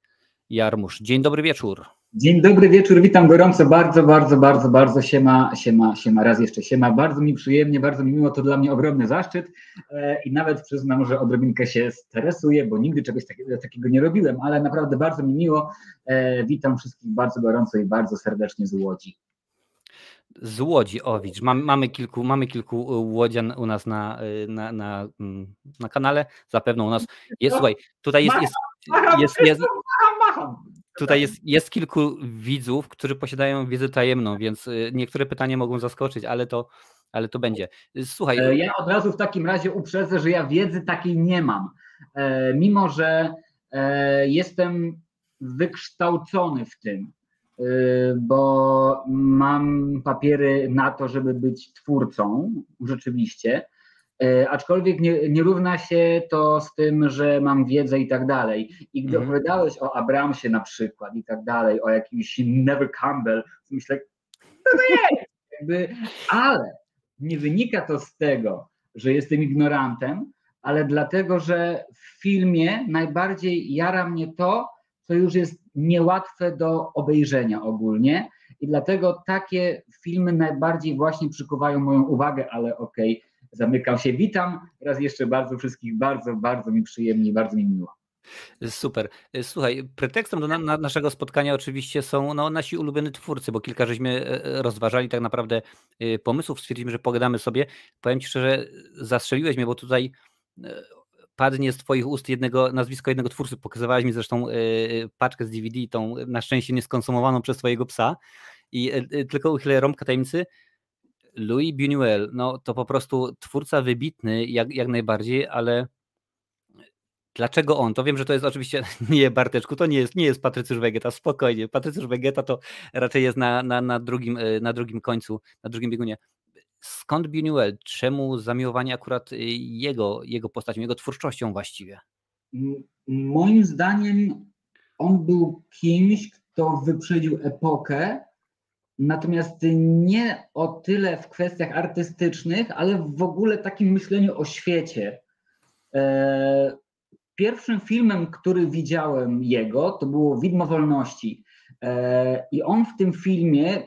Jarmusz. Dzień dobry wieczór. Dzień dobry wieczór, witam gorąco, bardzo, bardzo, bardzo, bardzo siema, siema, siema, raz jeszcze siema, bardzo mi przyjemnie, bardzo mi miło, to dla mnie ogromny zaszczyt. E, i nawet przyznam, że odrobinkę się stresuję, bo nigdy czegoś takiego, takiego nie robiłem, ale naprawdę bardzo mi miło, e, witam wszystkich bardzo gorąco i bardzo serdecznie z Łodzi. Z Łodzi, o widzisz, mamy, mamy, kilku, mamy kilku łodzian u nas na, na, na, mm, na kanale, zapewne u nas. Jest, słuchaj, tutaj jest, jest, jest, jest, jest Tutaj jest, jest kilku widzów, którzy posiadają wiedzę tajemną, więc y, niektóre pytania mogą zaskoczyć, ale to, ale to będzie. Słuchaj. E, ja od razu w takim razie uprzedzę, że ja wiedzy takiej nie mam. E, mimo, że e, jestem wykształcony w tym, bo mam papiery na to, żeby być twórcą, rzeczywiście. E, aczkolwiek nie, nie, równa się to z tym, że mam wiedzę i tak dalej. I gdy mhm. opowiadałeś o Abramsie na przykład i tak dalej, o jakimś Never Campbell, to myślę, co to jest? Jakby, ale nie wynika to z tego, że jestem ignorantem, ale dlatego, że w filmie najbardziej jara mnie to, co już jest niełatwe do obejrzenia ogólnie. I dlatego takie filmy najbardziej właśnie przykuwają moją uwagę, ale okej, okay, zamykam się. Witam raz jeszcze bardzo wszystkich, bardzo, bardzo mi przyjemnie, bardzo mi miło. Super. Słuchaj, pretekstem do na, na naszego spotkania oczywiście są no, nasi ulubieni twórcy, bo kilka żeśmy e, e, rozważali tak naprawdę e, pomysłów, stwierdziliśmy, że pogadamy sobie. Powiem Ci szczerze, zastrzeliłeś mnie, bo tutaj padnie z Twoich ust jednego, nazwisko jednego twórcy. Pokazywałeś mi zresztą paczkę z DVD, tą na szczęście nieskonsumowaną przez Twojego psa. I tylko uchylę rąbka tajemnicy. Louis Buñuel, no to po prostu twórca wybitny jak, jak najbardziej, ale dlaczego on? To wiem, że to jest oczywiście, nie Barteczku, to nie jest, nie jest Patrycjusz Wegeta, spokojnie. Patrycjusz Wegeta to raczej jest na, na, na, drugim, e, na drugim końcu, na drugim biegunie. Skąd Buñuel? Czemu zamiłowanie akurat e, jego, jego postacią, jego twórczością właściwie? Moim zdaniem on był kimś, kto wyprzedził epokę Natomiast nie o tyle w kwestiach artystycznych, ale w ogóle takim myśleniu o świecie. E, pierwszym filmem, który widziałem jego, to było Widmo Wolności. E, I on w tym filmie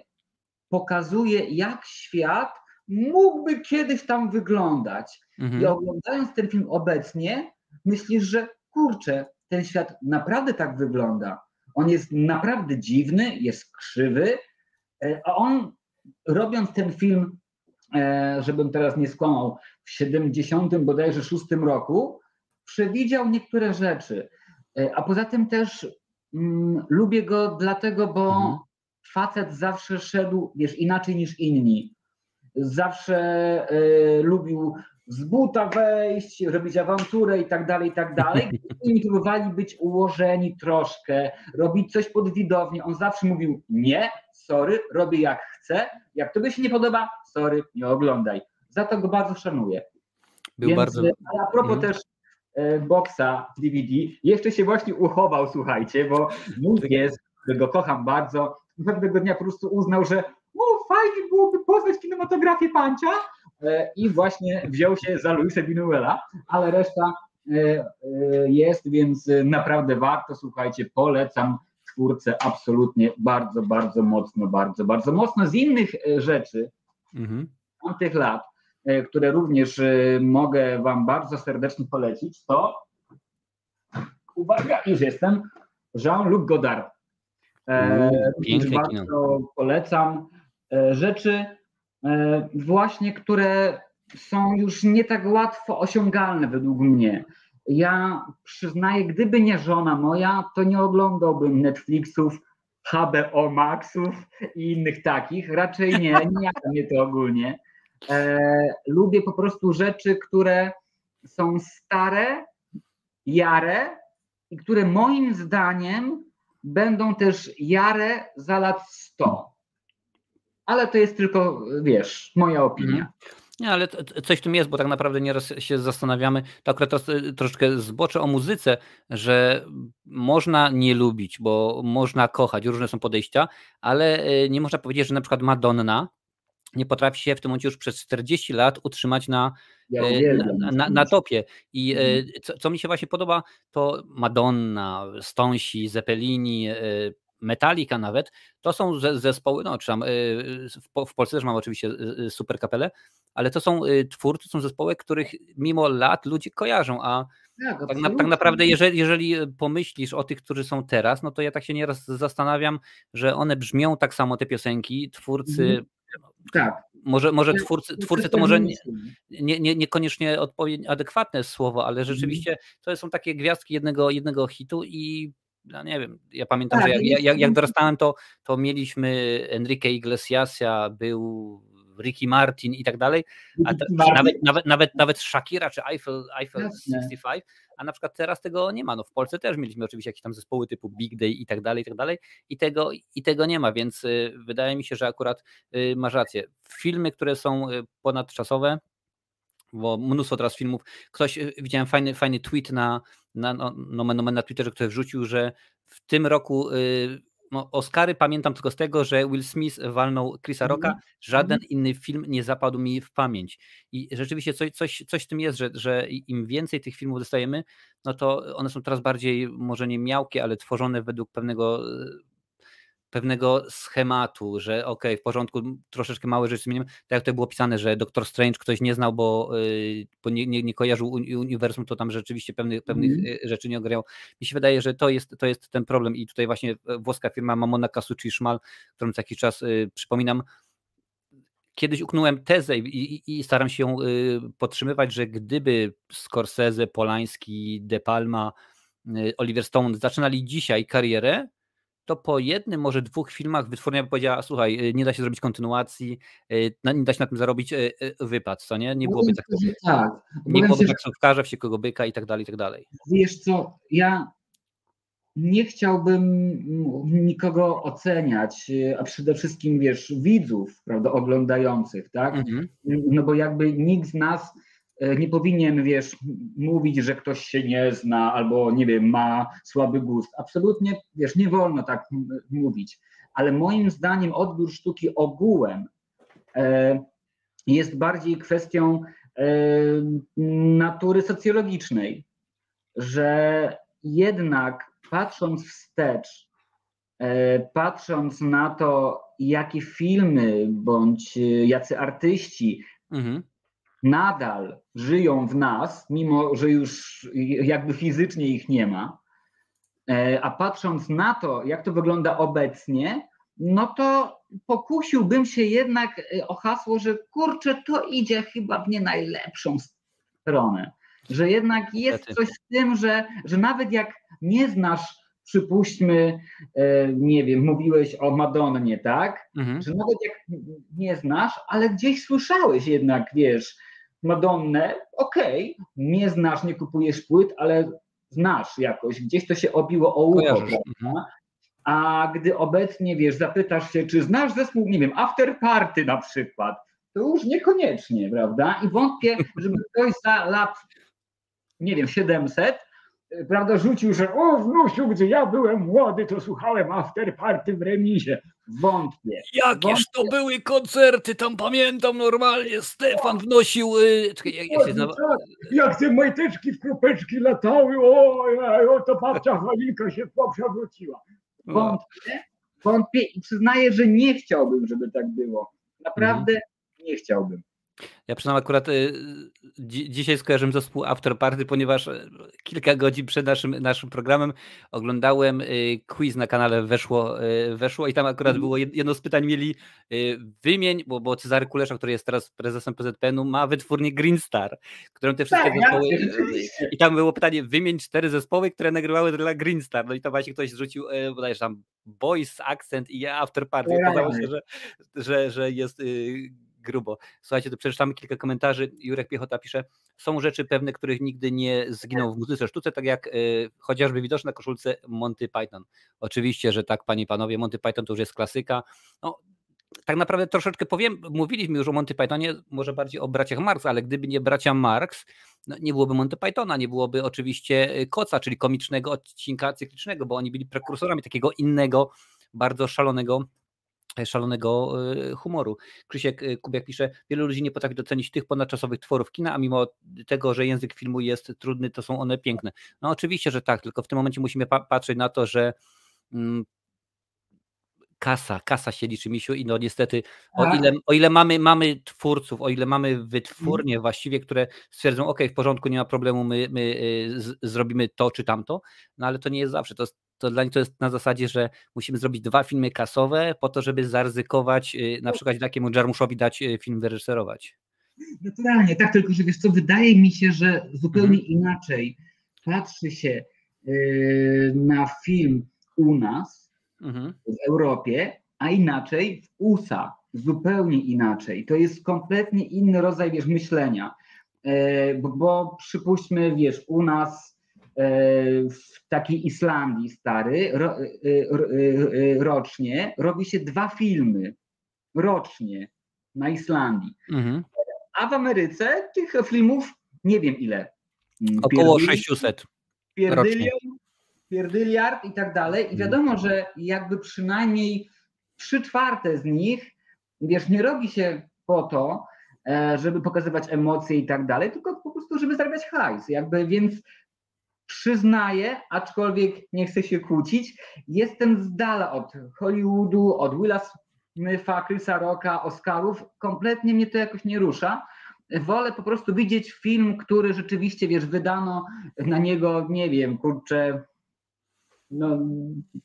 pokazuje, jak świat mógłby kiedyś tam wyglądać. Mhm. I oglądając ten film obecnie, myślisz, że kurczę, ten świat naprawdę tak wygląda. On jest naprawdę dziwny, jest krzywy, a on robiąc ten film, e, żebym teraz nie skłamał, w 70 bodajże 6 roku, przewidział niektóre rzeczy. E, a poza tym też mm, lubię go dlatego, bo mhm. facet zawsze szedł, wiesz, inaczej niż inni. Zawsze y, lubił z buta wejść, robić awanturę i tak dalej, i tak dalej. Inni próbowali być ułożeni troszkę, robić coś pod widownię. On zawsze mówił nie, sorry, robię jak chcę. Jak tobie się nie podoba, sorry, nie oglądaj. Za to go bardzo szanuję. Był Więc, bardzo... A propos mhm. też e, boksa DVD, jeszcze się właśnie uchował, słuchajcie, bo mój jest, którego kocham bardzo, pewnego dnia po prostu uznał, że o, fajnie byłoby poznać kinematografię pancia e, i właśnie wziął się za Luisa Binuela, ale reszta e, e, jest, więc naprawdę warto, słuchajcie, polecam twórcę absolutnie bardzo, bardzo mocno, bardzo, bardzo mocno. Z innych rzeczy mhm. tamtych lat, które również mogę Wam bardzo serdecznie polecić, to uwaga, już jestem, Jean-Luc Godard. Pięknie bardzo kino. polecam. E, rzeczy e, właśnie, które są już nie tak łatwo osiągalne według mnie. Ja przyznaję, gdyby nie żona moja, to nie oglądałbym Netflixów, HBO Maxów i innych takich. Raczej nie, nie jak mnie to ogólnie. E, lubię po prostu rzeczy, które są stare, jare i które moim zdaniem będą też jare za lat 100 ale to jest tylko, wiesz, moja opinia. Nie, ale coś w tym jest, bo tak naprawdę nieraz się zastanawiamy, to akurat troszeczkę zboczę o muzyce, że można nie lubić, bo można kochać, różne są podejścia, ale e, nie można powiedzieć, że na przykład Madonna nie potrafi się w tym momencie już przez 40 lat utrzymać na, ja e, na, na, na, topie. I mhm. co, co, mi się właśnie podoba, to Madonna, Stonsi, Zeppelini, Metallica nawet, to są zespoły, no czy tam y, w Polsce też mam oczywiście y, y, super kapelę, ale to są twórcy, są zespoły, których mimo lat ludzie kojarzą, a tak, tak, na, tak, naprawdę jeżeli, jeżeli pomyślisz o tych, którzy są teraz, no to ja tak się nieraz zastanawiam, że one brzmią tak samo te piosenki, twórcy mhm. tak. Może, może twórcy, twórcy to może nie, nie, nie, niekoniecznie adekwatne słowo, ale mhm. rzeczywiście to są takie gwiazdki jednego, jednego hitu i ja nie wiem, ja pamiętam, tak, że jak, jak, jak dorastałem, to, to mieliśmy Enrique Iglesiasa, był Ricky Martin i tak dalej, a te, nawet, nawet, nawet, nawet Shakira czy Eiffel, Eiffel 65, a na przykład teraz tego nie ma. No w Polsce też mieliśmy oczywiście jakieś tam zespoły typu Big Day i tak dalej, i tak dalej i tego, i tego nie ma, więc y, wydaje mi się, że akurat y, masz rację. Filmy, które są y, ponadczasowe, bo mnóstwo teraz filmów. Ktoś, widziałem fajny, fajny tweet na, na, no, no, no, na Twitterze, który wrzucił, że w tym roku y, no, Oscary pamiętam tylko z tego, że Will Smith walnął Chrisa Rocka, mm -hmm. żaden mm -hmm. inny film nie zapadł mi w pamięć. I rzeczywiście coś, coś, coś w tym jest, że, że im więcej tych filmów dostajemy, no to one są coraz bardziej, może nie miałkie, ale tworzone według pewnego pewnego schematu, że ok, w porządku, troszeczkę małe rzeczy zmienimy, tak jak to było pisane, że Doktor Strange ktoś nie znał, bo, y, bo nie, nie, nie, kojarzył uniwersum, to tam rzeczywiście pewnych, pewnych mm. rzeczy nie ograł. Mi się wydaje, że to jest, to jest ten problem i tutaj właśnie e, włoska firma Mamona Kasuchi Szmal, którą co jakiś czas y, przypominam, kiedyś uknąłem tezę i, i, i, staram się ją y, podtrzymywać, że gdyby Scorsese, Polański, De Palma, Oliver Stone zaczynali dzisiaj karierę, to po jednym, może dwóch filmach wytwórnia by powiedziała, słuchaj, y, nie da się zrobić kontynuacji, y, nie da się na tym zarobić y, wypad, co nie? Nie no byłoby tak, tak. nie byłoby taksówkarza, wściekłego byka i tak dalej, i tak dalej. Wiesz co, ja nie chciałbym nikogo oceniać, a przede wszystkim, wiesz, widzów, prawda, oglądających, tak? Mhm. No bo jakby nikt z nas nie powinien, wiesz, mówić, że ktoś się nie zna albo, nie wiem, ma słaby gust. Absolutnie, wiesz, nie wolno tak mówić. ale moim zdaniem odbiór sztuki ogółem e, jest bardziej kwestią e, natury socjologicznej, że jednak patrząc wstecz, e, patrząc na to, jakie filmy bądź jacy artyści mhm. Nadal żyją w nas, mimo że już jakby fizycznie ich nie ma, E, a patrząc na to, jak to wygląda obecnie, no to pokusiłbym się jednak e, o hasło, że kurczę, to idzie chyba w nie najlepszą stronę. Że jednak jest coś w tym, że, że nawet jak nie znasz, przypuśćmy, e, nie wiem, mówiłeś o Madonnie, tak? Mhm. Że nawet jak nie znasz, ale gdzieś słyszałeś jednak, wiesz, Madonnę, okej, okay, nie znasz, nie kupujesz płyt, ale znasz jakoś, gdzieś to się obiło o ucho, mhm. A gdy obecnie, wiesz, zapytasz się, czy znasz zespół, nie wiem, After Party na przykład, to już niekoniecznie, prawda? I wątpię, żeby ktoś za lat, nie wiem, 700 prawda, rzucił, że o wnusiu, gdy ja byłem młody, to słuchałem after party w remizie. Wątpię. Jakież Wątpię. to były koncerty, tam pamiętam normalnie, Stefan wnosił... Yy, czekaj, jak, jak, się jak te majteczki w kropeczki latały, o, o to babcia Halinka się przewróciła. Wątpię, wątpię i przyznaję, że nie chciałbym, żeby tak było. Naprawdę mhm. nie chciałbym. Ja przynajmniej akurat y, dzi dzisiaj skojarzyłem zespół After Party, ponieważ y, kilka godzin przed naszym, naszym programem oglądałem y, quiz na kanale Weszło, y, weszło i tam akurat mm. było jedno z pytań mieli y, wymień, bo, bo Cezary Kulesza, który jest teraz prezesem PZPN-u, ma wytwórnię Green Star, którą te wszystkie tak, zespoły... Ja, I tam było pytanie, wymień cztery zespoły, które nagrywały dla Green Star. No i to właśnie ktoś zrzucił bodajże tam Boys, Accent i After Party. Okazało się, że, że, że jest grubo. Słuchajcie, to przeczytamy kilka komentarzy. Jurek Piechota pisze, są rzeczy pewne, których nigdy nie zginą w muzyce sztuce, tak jak y, chociażby widoczne na koszulce Monty Python. Oczywiście, że tak, panie i panowie, Monty Python to już jest klasyka. No, tak naprawdę troszeczkę powiem, mówiliśmy już o Monty Pythonie, może bardziej o braciach Marx, ale gdyby nie bracia Marx, no nie byłoby Monty Pythona, nie byłoby oczywiście y, Koca, czyli komicznego odcinka cyklicznego, bo oni byli prekursorami takiego innego, bardzo szalonego szalonego e, humoru. Krzysiek e, Kubiak pisze, wielu ludzi nie potrafi docenić tych ponadczasowych tworów kina, a mimo tego, że język filmu jest trudny, to są one piękne. No oczywiście, że tak, tylko w tym momencie musimy pa patrzeć na to, że mm, kasa, kasa się liczy, misiu i no niestety o tak. ile, o ile mamy, mamy twórców, o ile mamy wytwórnie mm. właściwie, które stwierdzą, ok, w porządku, nie ma problemu, my, my y, z, zrobimy to czy tamto, no ale to nie jest zawsze, to, to dla nich to jest na zasadzie, że musimy zrobić dwa filmy kasowe po to, żeby zaryzykować, y, na przykład takiemu Jarmuszowi dać y, film wyreżyserować. Naturalnie, tak, tylko że wiesz co, wydaje mi się, że zupełnie mhm. inaczej patrzy się na film u nas, mhm. w Europie, a inaczej w USA, zupełnie inaczej. To jest kompletnie inny rodzaj wiesz, myślenia. E, bo, bo przypuśćmy, wiesz, u nas e, w takiej Islandii stary ro, e, rocznie robi się dwa filmy rocznie na Islandii. Mhm. A w Ameryce tych filmów nie wiem ile. Około 600. Pierdylion, pierdyliard i tak dalej. I mhm. wiadomo, że jakby przynajmniej trzy czwarte z nich, wiesz, nie robi się po to, e, żeby pokazywać emocje i tak dalej, tylko po prostu, żeby zarabiać hajs. Jakby, więc przyznaję, aczkolwiek nie chcę się kłócić, jestem z dala od Hollywoodu, od Willa Smitha, Chrisa Rocka, Oscarów. Kompletnie mnie to jakoś nie rusza. Wolę po prostu widzieć film, który rzeczywiście, wiesz, wydano na niego, nie wiem, kurczę, no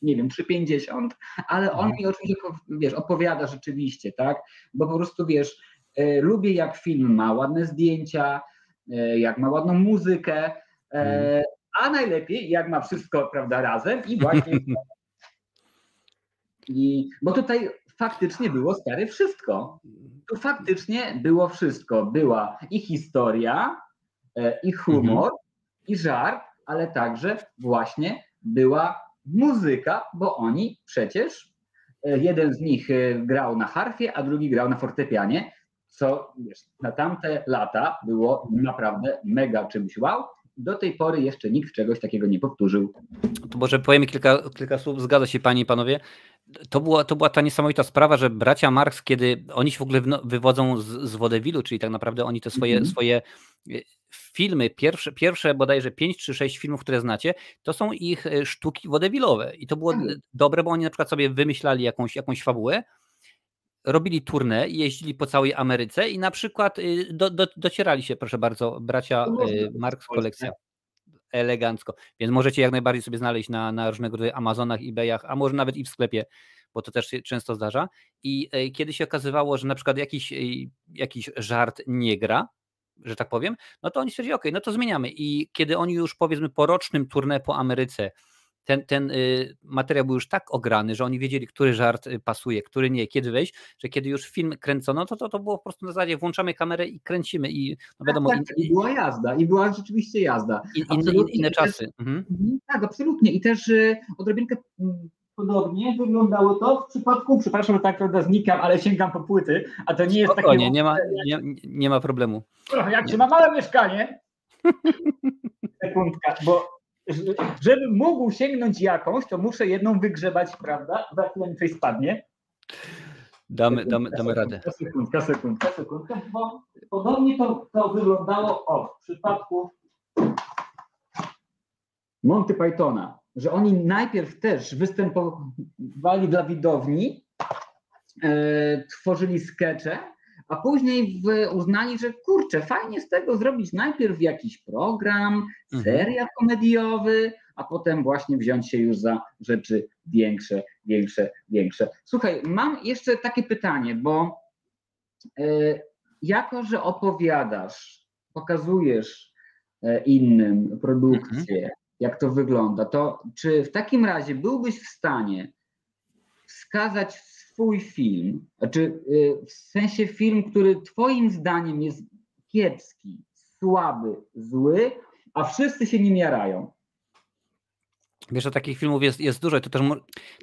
nie wiem, 3,50, ale on mhm. mi oczywiście, wiesz, opowiada rzeczywiście, tak, bo po prostu, wiesz, y, lubię jak film ma ładne zdjęcia, y, jak ma ładną muzykę, y, a najlepiej jak ma wszystko, prawda, razem i właśnie I, bo tutaj faktycznie było stare wszystko. Tu faktycznie było wszystko. Była i historia, i humor, mhm. i żart, ale także właśnie była muzyka, bo oni przecież, e, jeden z nich e, grał na harfie, a drugi grał na fortepianie, co wiesz, na tamte lata było naprawdę mega czymś wow. Do tej pory jeszcze nikt czegoś takiego nie powtórzył. To może powiemy kilka, kilka słów. Zgadza się Panie i Panowie. to była, to była ta niesamowita sprawa, że bracia Marx, kiedy oni się w ogóle wywodzą z, z Wodewilu, czyli tak naprawdę oni te swoje, mm -hmm. swoje filmy, pierwsze, pierwsze bodajże pięć czy sześć filmów, które znacie, to są ich e, sztuki wodewilowe. I to było mm. dobre, bo oni na przykład sobie wymyślali jakąś, jakąś fabułę, robili turnę jeździli po całej Ameryce i na przykład y, do, do, docierali się, proszę bardzo, bracia y, Marx kolekcja elegancko. Więc możecie jak najbardziej sobie znaleźć na, na różnego rodzaju Amazonach, eBayach, a może nawet i w sklepie, bo to też się często zdarza. I e, kiedy się okazywało, że na przykład jakiś, e, jakiś żart nie gra, że tak powiem, no to oni stwierdzili, ok, no to zmieniamy. I kiedy oni już powiedzmy po rocznym tournée po Ameryce ten, ten y, materiał był już tak ograny, że oni wiedzieli, który żart y, pasuje, który nie, kiedy wejść, że kiedy już film kręcono, to to, to było po prostu na zasadzie włączamy kamerę i kręcimy i no wiadomo. Tak, tak, i, była jazda i była rzeczywiście jazda. I, inne, inne czasy. Mhm. Tak, absolutnie i też y, odrobinkę mm, podobnie wyglądało to w przypadku, przepraszam, że tak prawda znikam, ale sięgam po płyty, a to nie jest takie... Nie, nie ma, nie, nie ma problemu. Jak się ma małe mieszkanie, sekundka, bo żebym mógł sięgnąć jakąś, to muszę jedną wygrzebać, prawda? Za chwilę coś spadnie. Damy, damy, damy radę. Sekundka, sekundka, sekundka, bo podobnie to, to wyglądało o, w przypadku Monty Pythona, że oni najpierw też występowali dla widowni, e, tworzyli skecze, a później uznali, że kurczę, fajnie z tego zrobić najpierw jakiś program, mhm. serial komediowy, a potem właśnie wziąć się już za rzeczy większe, większe, większe. Słuchaj, mam jeszcze takie pytanie, bo y, jako, że opowiadasz, pokazujesz y, innym produkcję, mhm. Jak to wygląda, to czy w takim razie byłbyś w stanie wskazać swój film, znaczy w sensie film, który twoim zdaniem jest kiepski, słaby, zły, a wszyscy się nim jarają. Wiesz, że takich filmów jest, jest dużo i to też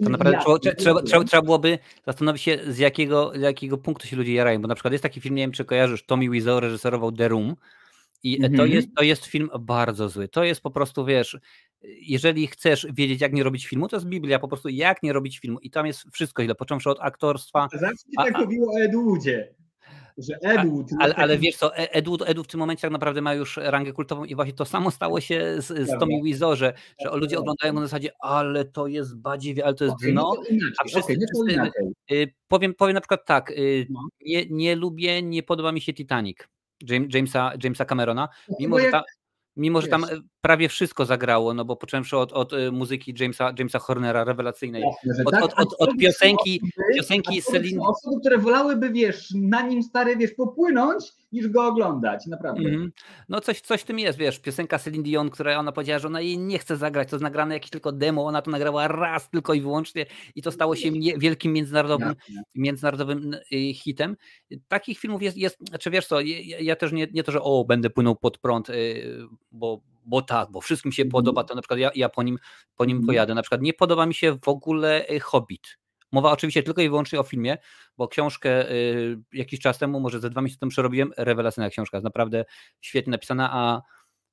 to naprawdę ja, trzeba, trzeba, trzeba, trzeba, byłoby zastanowić się, z jakiego, z jakiego punktu się ludzie jarają, bo na przykład jest taki film, nie wiem czy kojarzysz, Tommy Wiseau reżyserował The Room i mm -hmm. to, jest, to jest film bardzo zły. To jest po prostu, wiesz, jeżeli chcesz wiedzieć, jak nie robić filmu, to jest Biblia, po prostu jak nie robić filmu. I tam jest wszystko źle, począwszy od aktorstwa. Zawsze a, tak mówiło o Edwoodzie. Że Edward. Ale, ale wiesz co, e, Edward, Edward w tym momencie tak naprawdę ma już rangę kultową i właśnie to samo stało się z, z Tommy Wiseau, że, że ludzie oglądają na zasadzie, ale to jest badziewie, ale to jest okay, dno. No a wszyscy, okay, no y, powiem, powiem na przykład tak, y, no. nie, nie lubię, nie podoba mi się Titanic. Jamesa, Jamesa Camerona, mimo że, ta, mimo że tam prawie wszystko zagrało, no bo począwszy od, od y, muzyki Jamesa, Jamesa Hornera rewelacyjnej, od, tak, od, od, od piosenki, piosenki Celine. Osoby, które wolałyby, wiesz, na nim stary, wiesz, popłynąć, niż go oglądać, naprawdę. Mm. No coś, coś w tym jest, wiesz, piosenka Celine Dion, która ona powiedziała, że ona jej nie chce zagrać, to jest nagrane jakieś tylko demo, ona to nagrała raz tylko i wyłącznie i to stało się wielkim międzynarodowym, międzynarodowym y, hitem. Takich filmów jest, jest znaczy wiesz co, ja, ja też nie, nie to, że o, będę płynął pod prąd, y, bo bo tak, bo wszystkim się podoba, mhm. to na przykład ja, ja po nim, po nim mhm. pojadę. Na przykład nie podoba mi się w ogóle y, Hobbit. Mowa oczywiście tylko i wyłącznie o filmie, bo książkę y, jakiś czas temu, może ze dwa miesiące temu przerobiłem, rewelacyjna książka, jest naprawdę świetnie napisana, a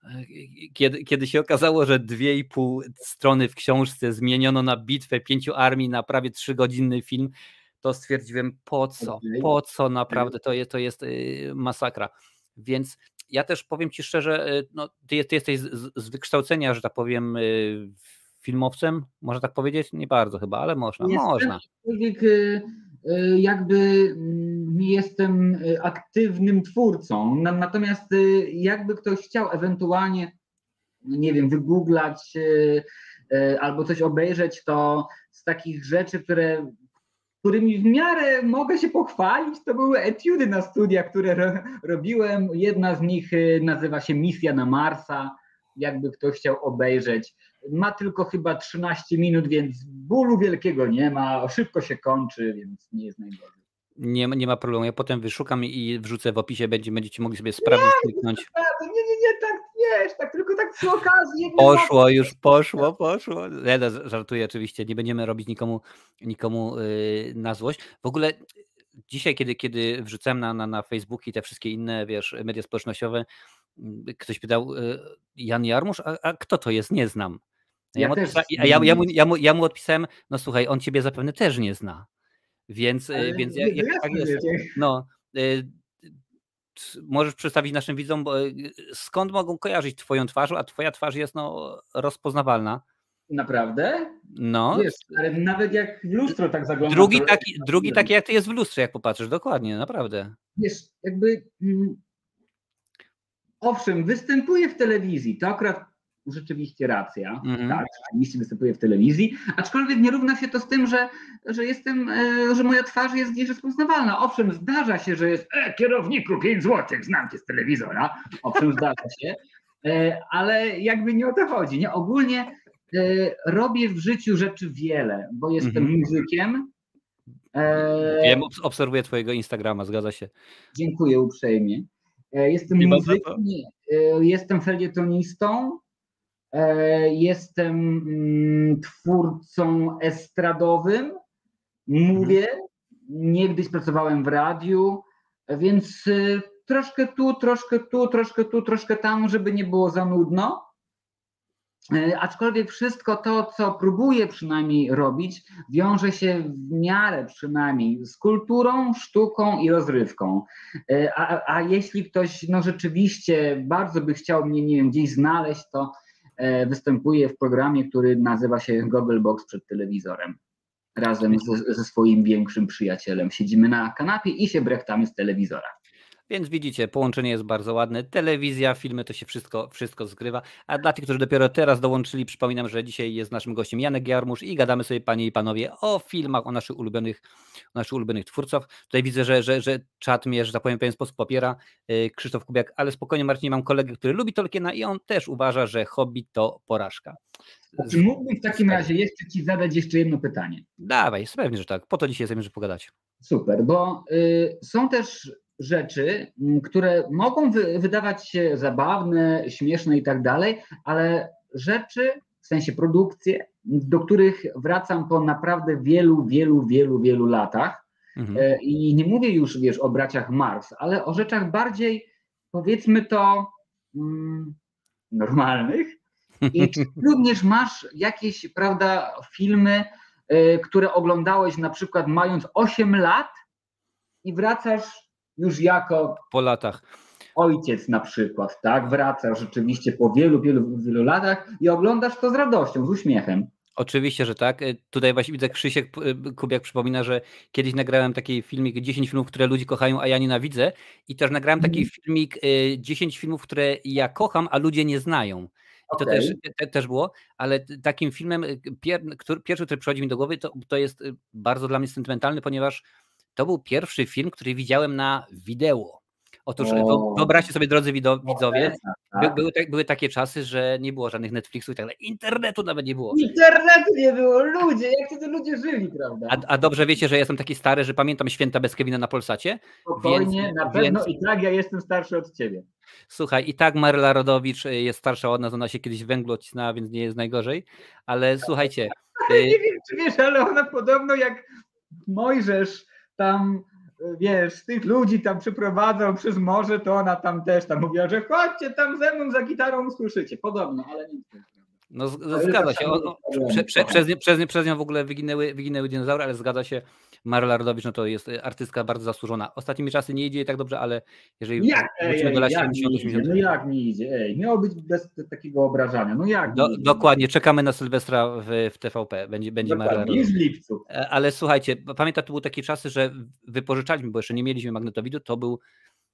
y, kiedy, kiedy się okazało, że dwie i pół strony w książce zmieniono na bitwę pięciu armii na prawie trzygodzinny film, to stwierdziłem po co, po co naprawdę, to jest, to jest masakra. Więc ja też powiem Ci szczerze, y, no, ty, ty jesteś z, z, wykształcenia, że tak powiem, y, filmowcem, można tak powiedzieć? Nie bardzo chyba, ale można. Jestem można. Człowiek, y, jakby mm, nie jestem aktywnym twórcą, natomiast jakby ktoś chciał ewentualnie, nie wiem, wygooglać albo coś obejrzeć, to z takich rzeczy, które którymi w miarę mogę się pochwalić, to były etiudy na studiach, które ro, robiłem. Jedna z nich y, nazywa się Misja na Marsa, jakby ktoś chciał obejrzeć. Ma tylko chyba 13 minut, więc bólu wielkiego nie ma, szybko się kończy, więc nie jest najgorzej. Nie, nie ma problemu. Ja potem wyszukam i wrzucę w opisie, będzie, będziecie mogli sobie sprawdzić, kliknąć. Nie, nie, nie, nie, tak, wiesz, tak tylko tak przy okazji. Poszło, już poszło, poszło. Ja żartuję oczywiście, nie będziemy robić nikomu, nikomu yy, na złość. W ogóle dzisiaj, kiedy, kiedy wrzucałem na, na, na Facebook i te wszystkie inne, wiesz, media społecznościowe, ktoś pytał, yy, Jan Jarmusz, a, a kto to jest? Nie znam. Ja, ja, mu, też, ja, ja, ja, mu, ja, mu, ja mu odpisałem, no słuchaj, on ciebie zapewne też nie zna. Więc, Ale więc nie, jak jasne, tak jest, no, y, możesz przedstawić naszym widzom, y, skąd mogą kojarzyć twoją twarz, a twoja twarz jest no, rozpoznawalna. Naprawdę? No. Wiesz, ale nawet jak w lustro tak zaglądam. Drugi to- taki, drugi taki jak ty jest w lustrze, jak popatrzysz, dokładnie, naprawdę. Wiesz, jakby. Mm, owszem, występuje w telewizji. To akurat rzeczywiście racja. Mhm. Tak, rzeczywiście występuje w telewizji. Aczkolwiek nie równa się to z tym, że, że jestem, e, że moja twarz jest gdzieś rozpoznawalna. Owszem, zdarza się, że jest e, kierowniku 5 złotych, znam cię z telewizora. Owszem, zdarza się. E, ale jakby nie o to chodzi. Nie? Ogólnie e, robię w życiu rzeczy wiele, bo jestem Mhm. muzykiem. E, Wiem, obs- obserwuję twojego Instagrama, zgadza się. Dziękuję uprzejmie. Jestem muzykiem, jestem felietonistą, jestem mm, twórcą estradowym, mówię, niegdyś pracowałem w radiu, więc e, troszkę tu, troszkę tu, troszkę tu, troszkę tam, żeby nie było za nudno. E, Aczkolwiek wszystko to, co próbuję przynajmniej robić, wiąże się w miarę przynajmniej z kulturą, sztuką i rozrywką. E, A, a jeśli ktoś no, rzeczywiście bardzo by chciał mnie nie wiem, gdzieś znaleźć, to e, występuję w programie, który nazywa się Google Box przed telewizorem. Razem ze, ze swoim większym przyjacielem. Siedzimy na kanapie i się brechtamy z telewizora. Więc widzicie, połączenie jest bardzo ładne. Telewizja, filmy, to się wszystko, wszystko zgrywa. A dla tych, którzy dopiero teraz dołączyli, przypominam, że dzisiaj jest naszym gościem Janek Jarmusz i gadamy sobie, panie i panowie, o filmach, o naszych ulubionych, o naszych ulubionych twórców. Tutaj widzę, że, że, że czat mnie, że tak powiem, w pewien sposób popiera. Yy, Krzysztof Kubiak, ale spokojnie, Marcin, mam kolegę, który lubi Tolkiena i on też uważa, że Hobbit to porażka. Czy mógłbym w takim razie jeszcze Ci zadać jeszcze jedno pytanie? Dawaj, pewnie, że tak. Po to dzisiaj jesteśmy, żeby pogadać. Super, bo y, są też rzeczy, które mogą wy, wydawać się zabawne, śmieszne i tak dalej, ale rzeczy, w sensie produkcje, do których wracam po naprawdę wielu, wielu, wielu, wielu latach. Mhm. E, I nie mówię już, wiesz, o braciach Marx, ale o rzeczach bardziej, powiedzmy to, mm, normalnych. I czy również masz jakieś, prawda, filmy, y, które oglądałeś na przykład mając 8 lat i wracasz już jako Po latach. ojciec na przykład, tak? Wracasz rzeczywiście po wielu, wielu, wielu latach i oglądasz to z radością, z uśmiechem. Oczywiście, że tak. Y, Tutaj właśnie widzę Krzysiek y, Kubiak przypomina, że kiedyś nagrałem taki filmik 10 filmów, które ludzie kochają, a ja nienawidzę. I też nagrałem taki Mhm. filmik y, 10 filmów, które ja kocham, a ludzie nie znają. I to też, te, też było, ale takim filmem, pier, który, pierwszy, który przychodzi mi do głowy, to, to jest bardzo dla mnie sentymentalny, ponieważ to był pierwszy film, który widziałem na wideo. Otóż O. wyobraźcie sobie, drodzy widzowie, Tak. by, były, tak- były takie czasy, że nie było żadnych Netflixów i tak dalej. Internetu nawet nie było. Internetu nie było, ludzie, jak wtedy ludzie żyli, prawda? A, a dobrze wiecie, że jestem taki stary, że pamiętam święta bez Kevina na Polsacie? Spokojnie, więc- na pewno więc- i tak ja jestem starszy od ciebie. Słuchaj, i tak Maryla Rodowicz y, jest starsza od nas, ona się kiedyś węglu odcisnęła, więc nie jest najgorzej, ale słuchajcie, y, Nie wiem, czy wiesz, ale ona podobno jak Mojżesz tam, wiesz, tych ludzi tam przyprowadzał przez morze, to ona tam też tam mówiła, że chodźcie tam ze mną za gitarą usłyszycie. Podobno, ale wiem. No zgadza tak się, samo o, o, problemy, prze, prze, przez, nie, przez, nie, przez nią w ogóle wyginęły, wyginęły dinozaury, ale zgadza się, Maryla Rodowicz no to jest y, artystka bardzo zasłużona. Ostatnimi czasy nie idzie jej tak dobrze, ale jeżeli Jak, wrócimy do lat jak nie 70 idzie? No jak nie idzie? Ej, miało być bez takiego obrażania. No jak do, dokładnie, czekamy na Sylwestra w, w TVP, będzie, będzie Dokładnie, Rodowicz. w lipcu. E, Ale słuchajcie, pamiętam, to były takie czasy, że wypożyczaliśmy, bo jeszcze nie mieliśmy magnetowidu, to był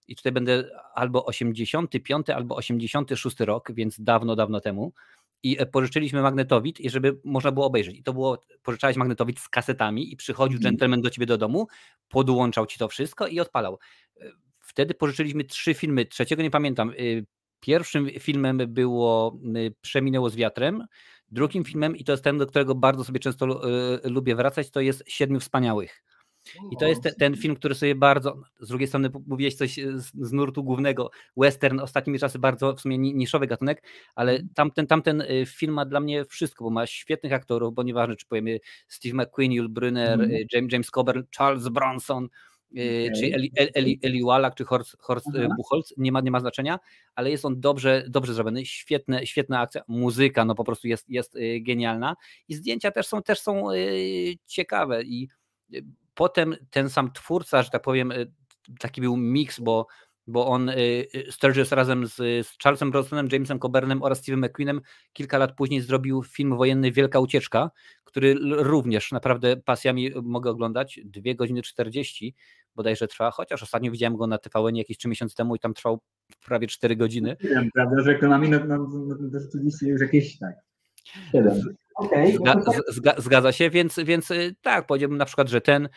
i tutaj będę albo 85, albo 86 rok, więc dawno, dawno temu. I e, pożyczyliśmy magnetowid, żeby można było obejrzeć. I to było, pożyczałeś magnetowid z kasetami i przychodził Mhm. gentleman do ciebie do domu, podłączał ci to wszystko i odpalał. E, Wtedy pożyczyliśmy trzy filmy, trzeciego nie pamiętam. Y, Pierwszym filmem było Przeminęło z wiatrem, drugim filmem, i to jest ten, do którego bardzo sobie często lu- lubię wracać, to jest Siedmiu Wspaniałych. I to jest te, ten film, który sobie bardzo, z drugiej strony mówiłeś coś z, z nurtu głównego, western, ostatnimi czasy bardzo w sumie ni- niszowy gatunek, ale tamten, tamten y, film ma dla mnie wszystko, bo ma świetnych aktorów, bo nieważne czy powiemy Steve McQueen, Yul Brynner, Mhm. y, James, James Coburn, Charles Bronson, okay. czy Eli, Eli, Eli Wallach, czy Horst, Horst Buchholz, nie ma, nie ma znaczenia, ale jest on dobrze, dobrze zrobiony, świetne, świetna akcja, muzyka no po prostu jest, jest genialna i zdjęcia też są, też są ciekawe i potem ten sam twórca, że tak powiem, taki był miks, bo bo on y, y, Sturges razem z, z Charlesem Brosnanem, Jamesem Coburnem oraz Steve'em McQueenem kilka lat później zrobił film wojenny Wielka Ucieczka, który również naprawdę pasjami mogę oglądać. Dwie godziny 40 bodajże trwa, chociaż ostatnio widziałem go na TVN jakieś trzy miesiące temu i tam trwał prawie 4 godziny. Wiem, prawda, że ekonomii no, no, no, no, rzeczywiście już jakieś tak. 7. Okay. Zga, zga, zgadza się, więc, więc y, tak, powiedziałbym na przykład, że ten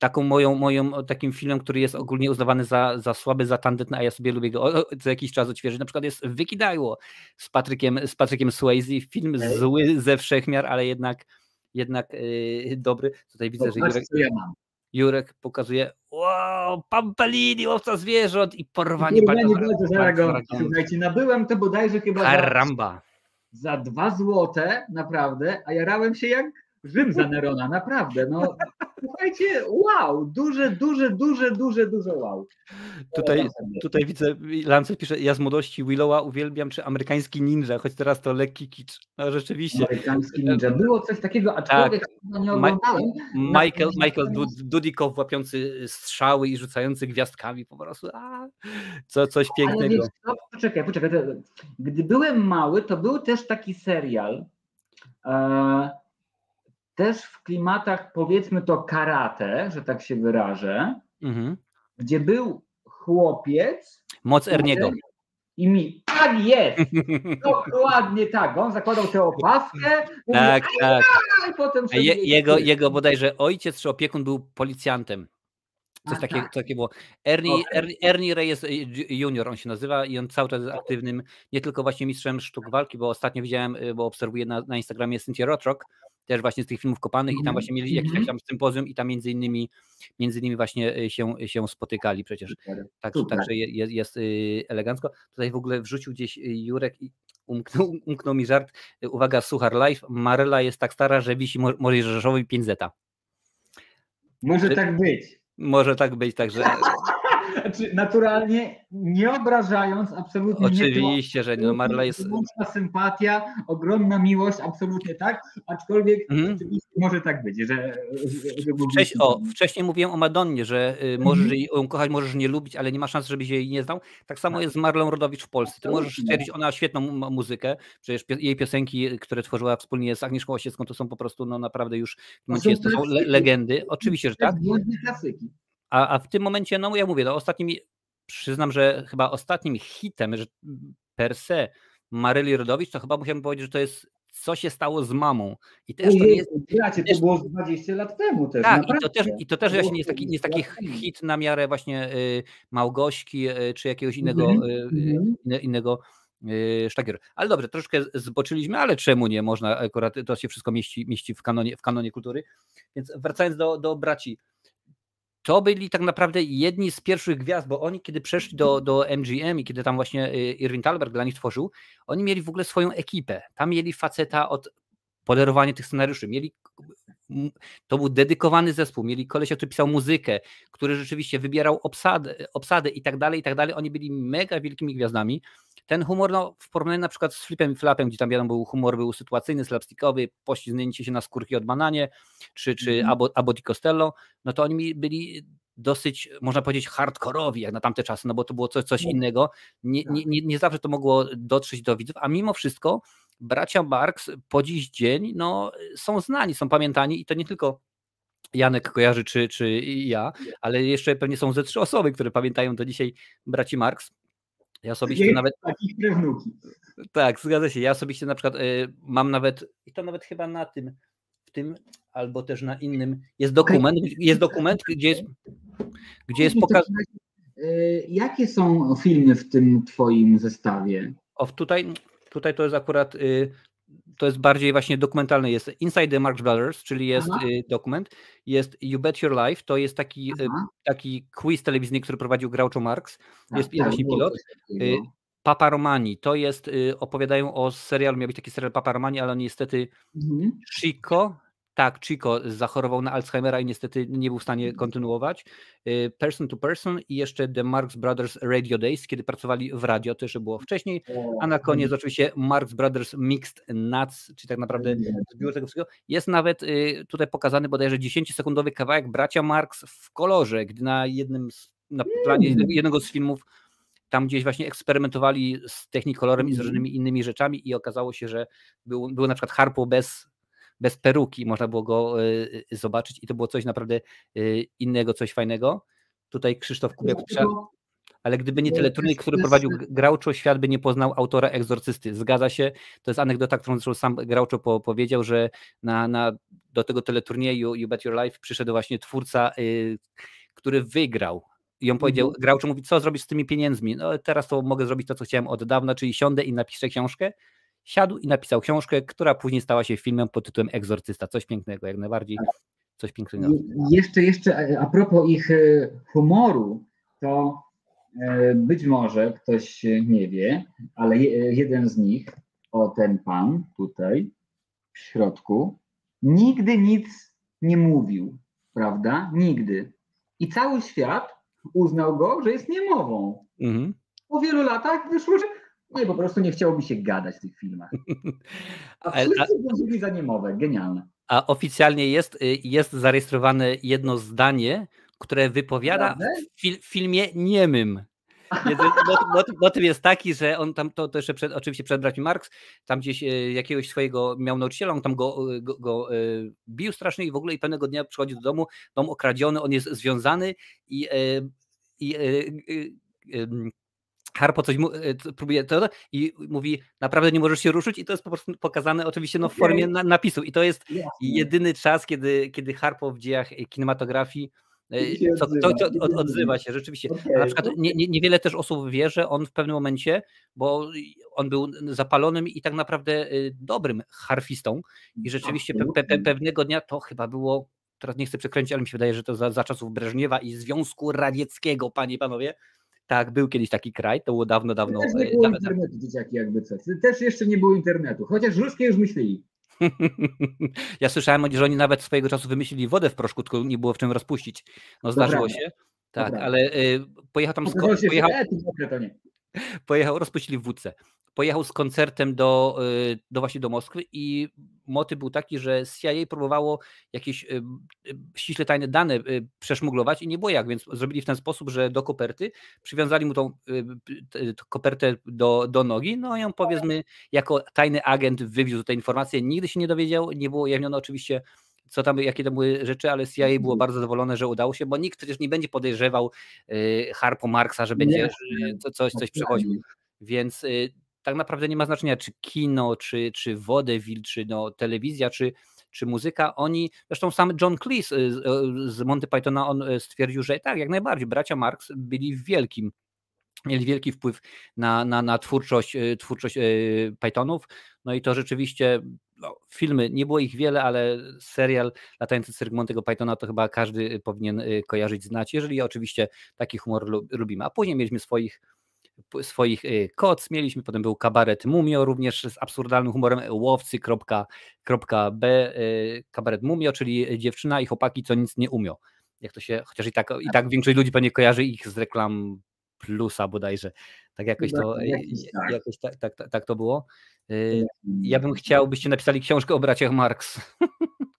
taką moją, moją takim filmem, który jest ogólnie uznawany za, za słaby, za tandetny, a ja sobie lubię go co jakiś czas odświeżyć. Na przykład jest Wykidajło z Patrykiem, z Patrykiem Swayze, film okay. zły ze wszechmiar, ale jednak, jednak yy, dobry. Tutaj widzę, że Jurek, ja Jurek pokazuje wow, Pampalini, łowca zwierząt i porwanie pana. Słuchajcie, nabyłem to bodajże chyba Karamba. Za, dwa złote, naprawdę, a jarałem się jak Rzym za Nerona, naprawdę. No, słuchajcie, wow, duże, duże, duże, duże, duże wow. Tutaj, tutaj widzę, Lance pisze, ja z młodości Willowa uwielbiam, czy amerykański ninja, choć teraz to lekki kicz. No rzeczywiście. Amerykański ninja. Było coś takiego, aczkolwiek tak. nie oglądałem. Michael, Michael Dudikow łapiący strzały i rzucający gwiazdkami po prostu. A, co, coś pięknego. Wiesz, no, poczekaj, poczekaj. Gdy byłem mały, to był też taki serial, e, też w klimatach, powiedzmy to karate, że tak się wyrażę, mhm. gdzie był chłopiec. Moc Erniego. I mi, tak jest, dokładnie tak. On zakładał tę opaskę. Tak, mówi, tak. I potem Je, jego, jego bodajże ojciec czy opiekun był policjantem. Coś A, takiego, tak. takiego było. Ernie, okay. Ernie, Ernie Reyes Junior on się nazywa i on cały czas jest aktywnym, nie tylko właśnie mistrzem sztuk walki, bo ostatnio widziałem, y, bo obserwuję na, na Instagramie Cynthia Rotrock, też właśnie z tych filmów kopanych i tam mhm, właśnie mieli jakiś mhm. tam sympozjum i tam między innymi, między innymi właśnie y, się, się spotykali przecież. Także, także jest, jest y, elegancko. Tutaj w ogóle wrzucił gdzieś Jurek i umknął, umknął mi żart. Uwaga, Suchar Live. Maryla jest tak stara, że wisi Mojżeszowi 5 zeta. Może tak być. Może tak być, także. Znaczy, naturalnie nie obrażając, absolutnie Oczywiście, nie. że no Marla jest. sympatia, ogromna miłość, absolutnie tak, aczkolwiek mhm. może tak być, że. że Wcześ, o, wcześniej mówiłem o Madonnie, że y, możesz mhm. ją kochać, możesz nie lubić, ale nie ma szans, żebyś jej nie znał. Tak samo tak. jest z Marlą Rodowicz w Polsce. Ty możesz stwierdzić, ona ma świetną muzykę, przecież jej piosenki, które tworzyła wspólnie z Agnieszką Osiecką, to są po prostu no, naprawdę już to są, to są le legendy. Oczywiście, że tak. Klasyki. A, a w tym momencie, no ja mówię, no ostatnim, przyznam, że chyba ostatnim hitem, że per se Maryli Rodowicz, to chyba musiałbym powiedzieć, że to jest co się stało z mamą. I też to, jest, Bracie, to było 20 lat temu też. Tak, i to też, i to też właśnie nie jest taki, nie jest taki hit na miarę właśnie y, Małgośki y, czy jakiegoś innego, mm -hmm. y, innego y, sztagier. Ale dobrze, troszkę zboczyliśmy, ale czemu nie? Można akurat, to się wszystko mieści, mieści w, kanonie, w kanonie kultury. Więc wracając do, do braci, to byli tak naprawdę jedni z pierwszych gwiazd, bo oni kiedy przeszli do, do MGM i kiedy tam właśnie y, Irwin Talbert dla nich tworzył, oni mieli w ogóle swoją ekipę. Tam mieli faceta od polerowania tych scenariuszy, mieli to był dedykowany zespół, mieli kolesia, który pisał muzykę, który rzeczywiście wybierał obsadę, obsadę i tak dalej, i tak dalej. Oni byli mega wielkimi gwiazdami. Ten humor, no, w porównaniu na przykład z Flipem i Flapem, gdzie tam wiadomo, był humor był sytuacyjny, slapstickowy, poślizgnięcie się na skórki od bananie, czy, czy mm. Abo, di Costello, no to oni byli dosyć, można powiedzieć, hardkorowi jak na tamte czasy, no bo to było coś, coś innego. Nie, tak. nie, nie, zawsze to mogło dotrzeć do widzów, a mimo wszystko bracia Marks po dziś dzień no, są znani, są pamiętani i to nie tylko Janek kojarzy, czy, czy ja, ale jeszcze pewnie są ze trzy osoby, które pamiętają do dzisiaj braci Marks. Ja osobiście Jest nawet. Takich prewnuki. Tak, zgadza się. Ja osobiście na przykład y, mam nawet, i to nawet chyba na tym, w tym, albo też na innym, jest dokument, jest dokument, gdzie jest, gdzie jest pokaz. Y, jakie są filmy w tym twoim zestawie? O, tutaj, tutaj to jest akurat y, to jest bardziej właśnie dokumentalny. Jest Inside the Marx Brothers, czyli jest Aha. Y, dokument. Jest You Bet Your Life, to jest taki, taki quiz telewizyjny, który prowadził Groucho Marx. Tak, jest tak, właśnie pilot. Papa Romani, to jest, opowiadają o serialu, miał być taki serial Papa Romani, ale niestety mhm. Chico, Tak, Chico zachorował na Alzheimera i niestety nie był w stanie kontynuować. Y, person to Person i jeszcze The Marx Brothers Radio Days, kiedy pracowali w radio, to jeszcze było wcześniej. A na koniec oczywiście Marx Brothers Mixed Nuts, czyli tak naprawdę zbiór tego wszystkiego. Jest nawet y, tutaj pokazany bodajże 10-sekundowy kawałek Bracia Marx w kolorze, gdy na jednym z, na planie mm. jednego z filmów tam gdzieś właśnie eksperymentowali z technikolorem i z mm. różnymi innymi rzeczami i okazało się, że był, był na przykład harpo bez bez peruki można było go y, y, zobaczyć i to było coś naprawdę y, innego, coś fajnego. Tutaj Krzysztof Kubiak ale gdyby nie teleturniej, który prowadził Grauczo, świat by nie poznał autora Egzorcysty. Zgadza się, to jest anegdota, którą zresztą sam Grauczo po, powiedział, że na, na, do tego teleturnieju You Bet Your Life przyszedł właśnie twórca, y, który wygrał. I on powiedział, mhm. Grauczo mówi, co zrobić z tymi pieniędzmi? No teraz to mogę zrobić to, co chciałem od dawna, czyli siądę i napiszę książkę, siadł i napisał książkę, która później stała się filmem pod tytułem Egzorcysta. Coś pięknego, jak najbardziej. Coś pięknego. Jeszcze, jeszcze a propos ich e, humoru, to e, być może ktoś nie wie, ale jeden z nich, o ten pan tutaj w środku, nigdy nic nie mówił, prawda? Nigdy. I cały świat uznał go, że jest niemową. Mhm. Po wielu latach wyszło, że i po prostu nie chciałoby się gadać w tych filmach. A wszyscy włożyli za niemowę. Genialne. A oficjalnie jest, y, jest zarejestrowane jedno zdanie, które wypowiada w fil, filmie niemym. Motyw jest taki, że on tam, to, to jeszcze przed, oczywiście przed braćmi Marx, tam gdzieś y, jakiegoś swojego miał nauczyciela, on tam go, y, go, go bił strasznie i w ogóle i pewnego dnia przychodzi do domu, dom okradziony, on jest związany i, i, i Harpo coś mu, e, próbuje to i mówi, naprawdę nie możesz się ruszyć? I to jest po prostu pokazane oczywiście no, w formie na, napisu. I to jest jedyny czas, kiedy, kiedy Harpo w dziejach kinematografii e, to, to, to, odzywa się rzeczywiście. Okay. Na przykład nie, nie, niewiele też osób wie, że on w pewnym momencie, bo on był zapalonym i tak naprawdę e, dobrym harfistą i rzeczywiście pe, pe, pewnego dnia to chyba było, teraz nie chcę przekręcić, ale mi się wydaje, że to za, za czasów Breżniewa i Związku Radzieckiego, panie i panowie, tak, był kiedyś taki kraj, to było dawno, dawno. Też nie było dawno, internetu, dzieciaki, jakby coś. Też jeszcze nie było internetu, chociaż ruskie już myśleli. ja słyszałem, że oni nawet swojego czasu wymyślili wodę w proszku, tylko nie było w czym rozpuścić. No zdarzyło się. Tak, ale y, pojechał tam z pojechał, pojechał, rozpuścili w wódce pojechał z koncertem do, y, do właśnie do Moskwy i motyw był taki, że CIA próbowało jakieś y, y, ściśle tajne dane przeszmuglować i nie było jak, więc zrobili w ten sposób, że do koperty przywiązali mu tą kopertę do, do nogi, no i on powiedzmy jako tajny agent wywiózł te informacje, nigdy się nie dowiedział, nie było ujawnione oczywiście co tam, jakie to były rzeczy, ale CIA było mhm. bardzo zadowolone, że udało się, bo nikt przecież nie będzie podejrzewał Harpo Marksa, że będzie coś, coś przechodził. Więc tak naprawdę nie ma znaczenia, czy kino, czy, czy vodevil, czy no, telewizja, czy, czy muzyka, oni, zresztą sam John Cleese y, z, z Monty Pythona, on y, stwierdził, że tak, jak najbardziej, bracia Marx byli wielkim mieli wielki wpływ na, na, na twórczość, y, twórczość Pythonów. No i to rzeczywiście no, filmy, nie było ich wiele, ale serial Latający cyrk Monty'ego Pythona to chyba każdy powinien kojarzyć, znać, jeżeli oczywiście taki humor lubimy. A później mieliśmy swoich swoich y, koc mieliśmy, potem był kabaret Mumio, również z absurdalnym humorem łowcy.b, y, kabaret Mumio, czyli dziewczyna i chłopaki, co nic nie umią. Jak to się, chociaż i tak, i tak większość ludzi pewnie kojarzy ich z reklam plusa bodajże. Tak jakoś to, tak, tak. jakoś tak, tak, tak, tak to było. Y, ja bym chciał, byście napisali książkę o braciach Marx.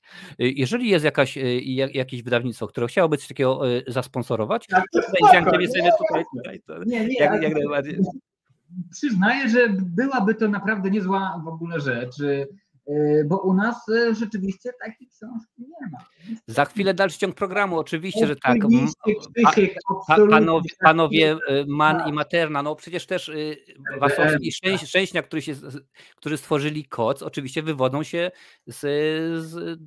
Y, jeżeli jest jakaś, y, jakieś wydawnictwo, które chciałoby coś takiego zasponsorować, tak, to zainteresujemy tutaj, tutaj to nie, nie, jak, jak najbardziej. Przyznaję, że byłaby to naprawdę niezła w ogóle rzecz bo u nas rzeczywiście takiej książki nie ma. Za chwilę dalszy ciąg programu, oczywiście, że tak. Pa, panowie, panowie e, Man tak. i Materna, no przecież też Wasowski i Szczęś, Szczęśnia, którzy, się, którzy stworzyli KOC, oczywiście wywodzą się z, z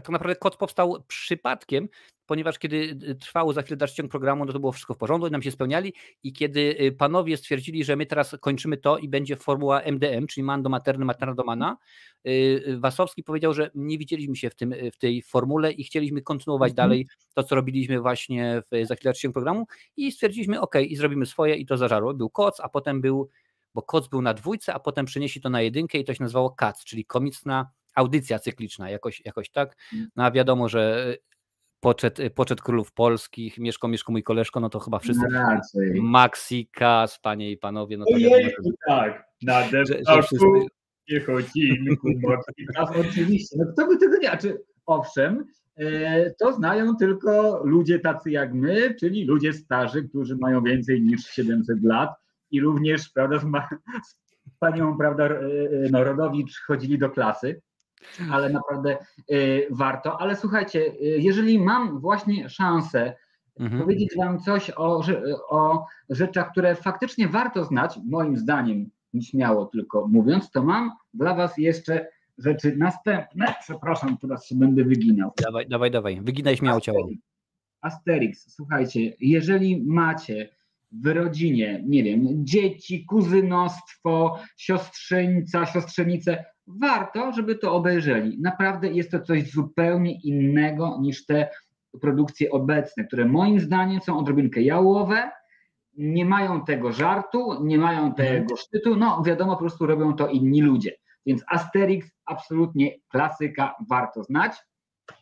a tak naprawdę KOC powstał przypadkiem, ponieważ kiedy y, trwało za chwilę dalszy ciąg programu, no to było wszystko w porządku, nam się spełniali i kiedy y, panowie stwierdzili, że my teraz kończymy to i będzie formuła MDM, czyli man do materny, materna do mana, y, Wasowski powiedział, że nie widzieliśmy się w, tym, w tej formule i chcieliśmy kontynuować mhm. dalej to, co robiliśmy właśnie w, za chwilę ciąg programu i stwierdziliśmy, ok, i zrobimy swoje i to zażarło. Był koc, a potem był, bo koc był na dwójce, a potem przenieśli to na jedynkę i to się nazywało KAC, czyli komiczna audycja cykliczna, jakoś, jakoś tak. Mm. No a wiadomo, że poczet, poczet królów polskich, Mieszko, Mieszko, mój koleżko, no to chyba wszyscy. No raczej. Maxikas, panie i panowie. No to Ojej, tak, na deszczu piechocinku, oczywiście. No kto by tego nie, czy owszem, e, to znają tylko ludzie tacy jak my, czyli ludzie starzy, którzy mają więcej niż 700 lat i również, prawda, z, z panią, prawda, e, e, Narodowicz chodzili do klasy ale naprawdę y, warto. Ale słuchajcie, y, jeżeli mam właśnie szansę mhm. powiedzieć Wam coś o, o rzeczach, które faktycznie warto znać, moim zdaniem, śmiało tylko mówiąc, to mam dla Was jeszcze rzeczy następne. Przepraszam, teraz się będę wyginał. Dawaj, dawaj, dawaj. Wyginaj śmiało ciało. Asterix, słuchajcie, jeżeli macie w rodzinie, nie wiem, dzieci, kuzynostwo, siostrzeńca, siostrzenice, warto, żeby to obejrzeli. Naprawdę jest to coś zupełnie innego niż te produkcje obecne, które moim zdaniem są odrobinkę jałowe, nie mają tego żartu, nie mają mhm. tego szczytu, no wiadomo, po prostu robią to inni ludzie. Więc Asterix absolutnie klasyka, warto znać.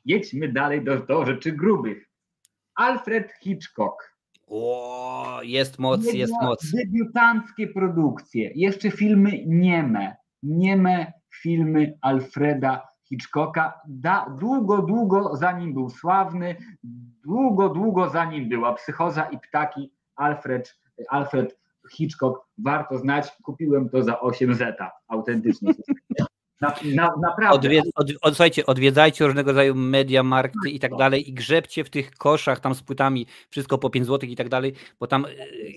Jedźmy dalej do, do rzeczy grubych. Alfred Hitchcock. O, jest moc, Jego jest moc. Debiutanckie produkcje, jeszcze filmy nieme, nieme filmy Alfreda Hitchcocka. Da, długo, długo zanim był sławny, długo, długo zanim była psychoza i ptaki, Alfred, Alfred Hitchcock warto znać. Kupiłem to za 8 zeta, autentycznie. Na, na, naprawdę. Odwied, od, od, słuchajcie, odwiedzajcie różnego rodzaju media, markty i tak dalej i grzebcie w tych koszach tam z płytami, wszystko po 5 zł i tak dalej, bo tam e,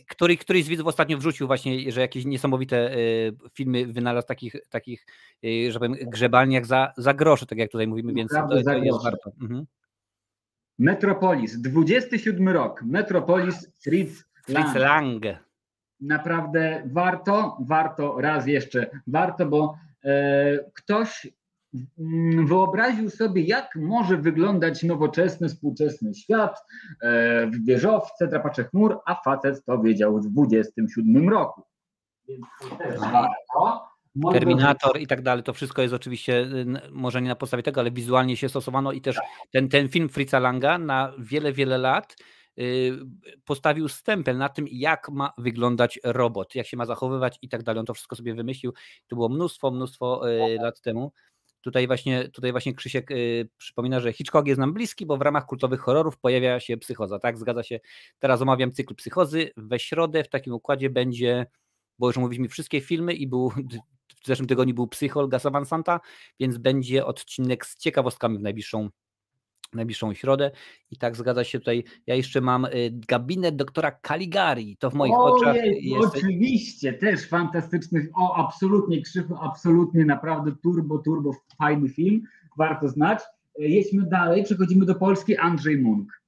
który, któryś z widzów ostatnio wrzucił właśnie, że jakieś niesamowite y, filmy wynalazł takich, takich y, że powiem, grzebalniach za, za grosze, tak jak tutaj mówimy, więc to, to jest warto. Mhm. Metropolis, 27 rok, Metropolis Fritz Lang. Fritz Lang. Naprawdę warto, warto, raz jeszcze warto, bo E, ktoś mm, wyobraził sobie, jak może wyglądać nowoczesny, współczesny świat e, w wieżowce, drapacze chmur, a facet to wiedział w 27 roku. Więc to też warto. Terminator i tak dalej, to wszystko jest oczywiście, może nie na podstawie tego, ale wizualnie się stosowano i też tak. ten, ten film Fritza Langa na wiele, wiele lat postawił stempel na tym, jak ma wyglądać robot, jak się ma zachowywać i tak dalej. On to wszystko sobie wymyślił. To było mnóstwo, mnóstwo y, lat temu. Tutaj właśnie, tutaj właśnie Krzysiek y, przypomina, że Hitchcock jest nam bliski, bo w ramach kultowych horrorów pojawia się psychoza. Tak, zgadza się. Teraz omawiam cykl psychozy. We środę w takim układzie będzie, bo już mówiliśmy wszystkie filmy i był w zeszłym tygodniu był Psychol Gasa Van Santa, więc będzie odcinek z ciekawostkami w najbliższą najbliższą środę. I tak zgadza się tutaj. Ja jeszcze mam y, gabinet doktora Caligari. To w moich Ojej, oczach jest. Oczywiście, też fantastyczny. O, absolutnie Krzychu, absolutnie naprawdę turbo, turbo fajny film. Warto znać. E, jedźmy dalej. Przechodzimy do Polski. Andrzej Munk.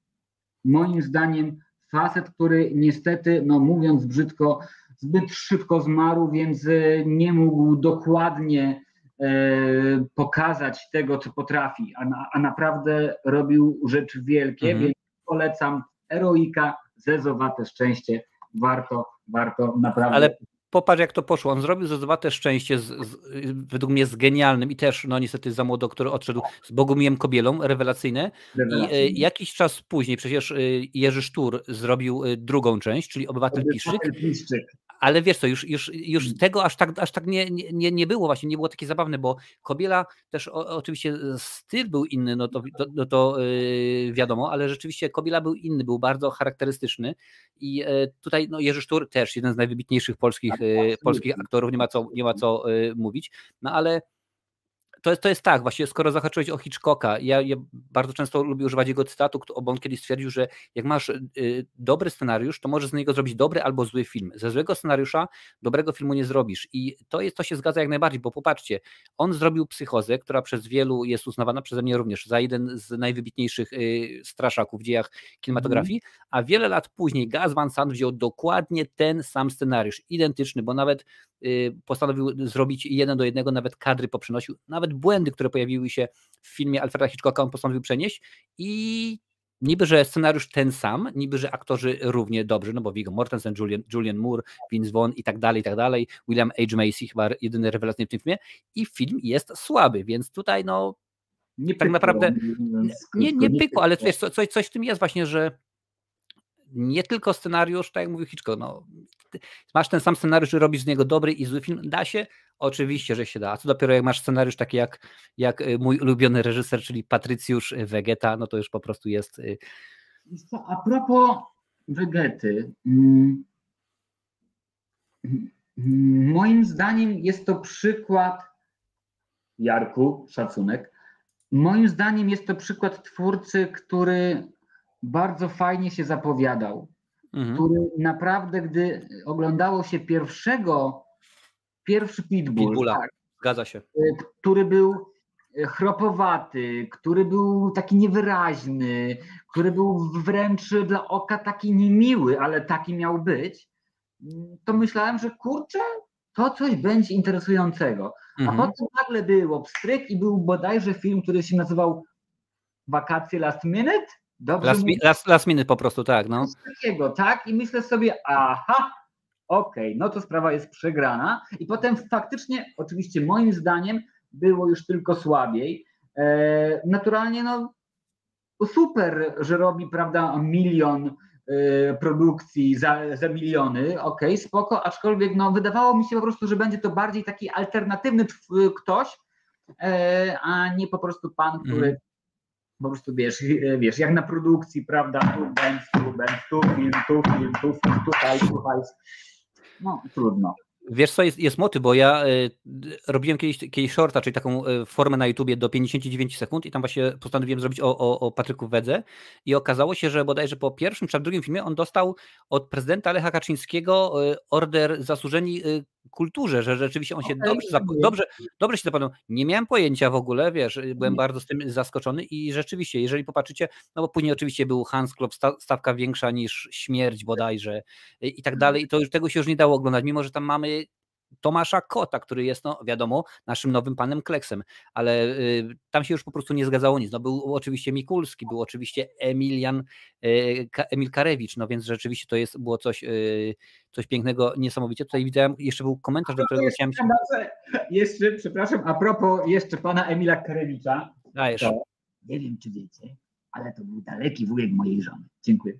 Moim zdaniem facet, który niestety, no mówiąc brzydko, zbyt szybko zmarł, więc e, nie mógł dokładnie pokazać tego, co potrafi, a, na, a naprawdę robił rzeczy wielkie, mhm. więc polecam Eroika, Zezowate Szczęście, warto, warto naprawdę. Ale popatrz jak to poszło, on zrobił Zezowate Szczęście z, z, według mnie z genialnym i też no niestety za młodo, który odszedł z Bogumiłem Kobielą, rewelacyjne. I e, jakiś czas później przecież e, Jerzy Sztur zrobił e, drugą część, czyli Obywatel Piszczyk, ale wiesz co, już, już, już mm. tego aż tak, aż tak nie, nie, nie było właśnie, nie było takie zabawne, bo Kobiela też o, oczywiście styl był inny, no to, to, no to yy, wiadomo, ale rzeczywiście Kobiela był inny, był bardzo charakterystyczny i yy, tutaj no, Jerzy Sztur też jeden z najwybitniejszych polskich, yy, polskich aktorów, nie ma co, nie ma co mówić, no ale to jest, to jest tak, właśnie skoro zahaczyłeś o Hitchcocka, ja, ja, bardzo często lubię używać jego cytatu, bo on kiedyś stwierdził, że jak masz y, dobry scenariusz, to możesz z niego zrobić dobry albo zły film. Ze złego scenariusza dobrego filmu nie zrobisz i to, jest, to się zgadza jak najbardziej, bo popatrzcie, on zrobił Psychozę, która przez wielu jest uznawana przeze mnie również za jeden z najwybitniejszych y, straszaków w dziejach kinematografii, mm. a wiele lat później Gaz Van Sant wziął dokładnie ten sam scenariusz, identyczny, bo nawet y, postanowił zrobić jeden do jednego, nawet kadry poprzenosił, nawet błędy, które pojawiły się w filmie Alfreda Hitchcocka, on postanowił przenieść i niby, że scenariusz ten sam, niby, że aktorzy równie dobrzy, no bo Viggo Mortensen, Julian, Julian Moore, Vince Vaughn i tak dalej, i tak dalej, William H. Macy chyba jedyny rewelacyjny w tym filmie i film jest słaby, więc tutaj no nie tak naprawdę nie, nie pykło, ale wiesz, coś, coś w tym jest właśnie, że nie tylko scenariusz, tak jak mówił Hitchcock, no, masz ten sam scenariusz i robisz z niego dobry i zły film, da się? Oczywiście, że się da. A co dopiero jak masz scenariusz taki jak, jak y, mój ulubiony reżyser, czyli Patrycjusz Wegeta, no to już po prostu jest... Y, a propos Wegety, mm, mm, moim zdaniem jest to przykład Jarku, szacunek, moim zdaniem jest to przykład twórcy, który bardzo fajnie się zapowiadał, mhm. który naprawdę, gdy oglądało się pierwszego, pierwszy Pitbull, Pitbulla. Tak, zgadza się, y, który był y, chropowaty, który był taki niewyraźny, który był wręcz dla oka taki niemiły, ale taki miał być, to myślałem, że kurczę, to coś będzie interesującego. Mhm. A potem nagle było pstryk i był bodajże film, który się nazywał Wakacje Last Minute Dobrze last, last, last minute po prostu, tak. No. takiego, tak? I myślę sobie, aha, okej, okay, no to sprawa jest przegrana. I potem faktycznie, oczywiście moim zdaniem, było już tylko słabiej. E, naturalnie, no super, że robi, prawda, milion e, produkcji za, za miliony, okej, okay, spoko, aczkolwiek no, wydawało mi się po prostu, że będzie to bardziej taki alternatywny ktoś, e, a nie po prostu pan, który mm po prostu wiesz, wiesz, jak na produkcji, prawda, tu będ, tu będ, tu film, tu film, tu film, tu hajs, tu hajs. No, trudno. Wiesz co, jest, jest moty, bo ja y, robiłem kiedyś, kiedyś shorta, czyli taką y, formę na YouTubie do 59 sekund i tam właśnie postanowiłem zrobić o, o, o Patryku Wedze i okazało się, że bodajże po pierwszym czy drugim filmie on dostał od prezydenta Lecha Kaczyńskiego y, order zasłużeni kulturze, że rzeczywiście on się okay, dobrze, dobrze, dobrze się zapadł. Nie miałem pojęcia w ogóle, wiesz, byłem nie. bardzo z tym zaskoczony i rzeczywiście, jeżeli popatrzycie, no bo później oczywiście był Hans Klop, stawka większa niż śmierć bodajże i tak dalej i to już tego się już nie dało oglądać, mimo że tam mamy Tomasza Kota, który jest, no wiadomo, naszym nowym panem Kleksem, ale y, tam się już po prostu nie zgadzało nic. No był oczywiście Mikulski, był oczywiście Emilian, y, Emil Karewicz, no więc rzeczywiście to jest, było coś, y, coś pięknego, niesamowicie. Tutaj widziałem, jeszcze był komentarz, do którego chciałem się... Jeszcze, przepraszam, a propos jeszcze pana Emila Karewicza, Dajesz. Nie wiem, czy wiecie, ale to był daleki wujek mojej żony. Dziękuję.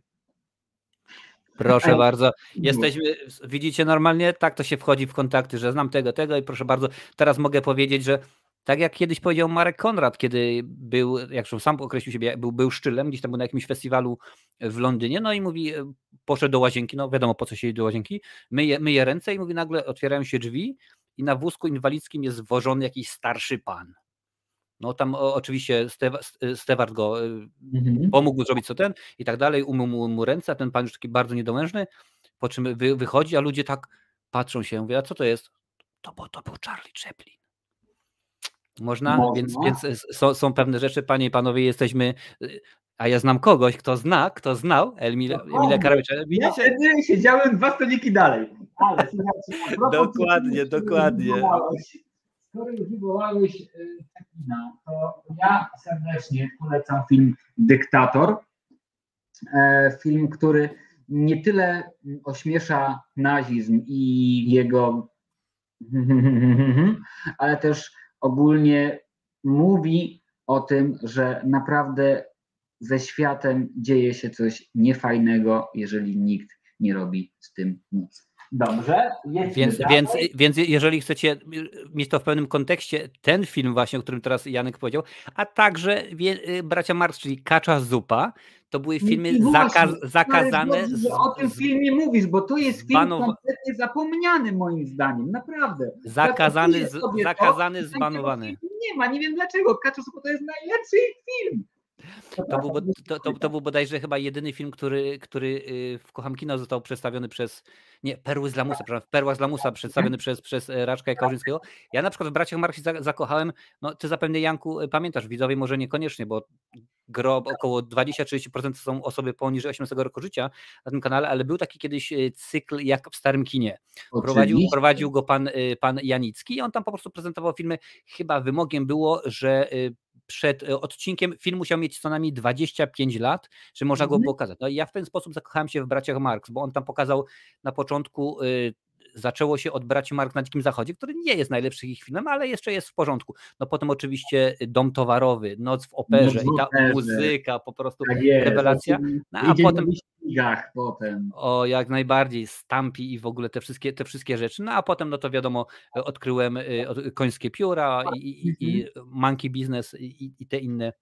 Proszę bardzo. Jesteśmy, widzicie normalnie, tak to się wchodzi w kontakty, że znam tego, tego i proszę bardzo, teraz mogę powiedzieć, że tak jak kiedyś powiedział Marek Konrad, kiedy był, jak sam określił siebie, był, był szczylem, gdzieś tam był na jakimś festiwalu w Londynie, no i mówi, e, poszedł do łazienki, no wiadomo po co się do łazienki, myje, myje ręce i mówi, nagle otwierają się drzwi i na wózku inwalidzkim jest wożony jakiś starszy pan. No tam oczywiście Stewart go y, mhm. pomógł zrobić co ten i tak dalej, umył mu, mu ręce, a ten pan już taki bardzo niedołężny, po czym wy, wychodzi, a ludzie tak patrzą się, mówią, a co to jest? To, bo to był Charlie Chaplin. Można? Można. Więc, więc są, są, pewne rzeczy, panie i panowie, jesteśmy, y, a ja znam kogoś, kto zna, kto znał Emila, Emila Karowicza. Ja siedziałem dwa stoliki dalej. Ale, dokładnie, dokładnie skoro już wywołałeś y, to ja serdecznie polecam film Dyktator. E, film, który nie tyle ośmiesza nazizm i jego, ale też ogólnie mówi o tym, że naprawdę ze światem dzieje się coś niefajnego, jeżeli nikt nie robi z tym nic. Dobrze. Więc, więc, więc jeżeli chcecie mieć to w pewnym kontekście, ten film właśnie, o którym teraz Janek powiedział, a także y, bracia Marx, czyli Kacza Zupa, to były filmy zakaz, zakazane. Dobrze, że o tym filmie mówisz, bo to jest film kompletnie zapomniany moim zdaniem, naprawdę. Zakazany, z, zakazany, zbanowany. Nie ma, nie wiem dlaczego. Kacza Zupa to jest najlepszy film. To był, to, to, to był bodajże chyba jedyny film, który, który y, w Kocham Kino został przedstawiony przez, nie, Perły z Lamusa, przepraszam, Perła z Lamusa przedstawiony przez, przez e, Raczka Kałużyńskiego. Ja na przykład w Braciach Marksi zakochałem, no ty zapewne Janku y, pamiętasz, widzowie może niekoniecznie, bo grob około 20-30% są osoby poniżej 18 roku życia na tym kanale, ale był taki kiedyś y, cykl jak w starym kinie. Prowadził, prowadził go pan, pan Janicki i on tam po prostu prezentował filmy. Chyba wymogiem było, że przed e, odcinkiem film musiał mieć co najmniej 25 lat, że można go Mhm. pokazać. No i ja w ten sposób zakochałem się w braciach Marx, bo on tam pokazał na początku y, zaczęło się od braci Mark na Dzikim Zachodzie, który nie jest najlepszym ich filmem, ale jeszcze jest w porządku. No potem oczywiście Dom Towarowy, Noc w Operze Noc w i ta Operze. muzyka, po prostu Tak jest. rewelacja. No, a potem potem. o jak najbardziej Stampi i w ogóle te wszystkie, te wszystkie rzeczy. No a potem, no to wiadomo, odkryłem y, od- końskie pióra i, i, i monkey business i- i te inne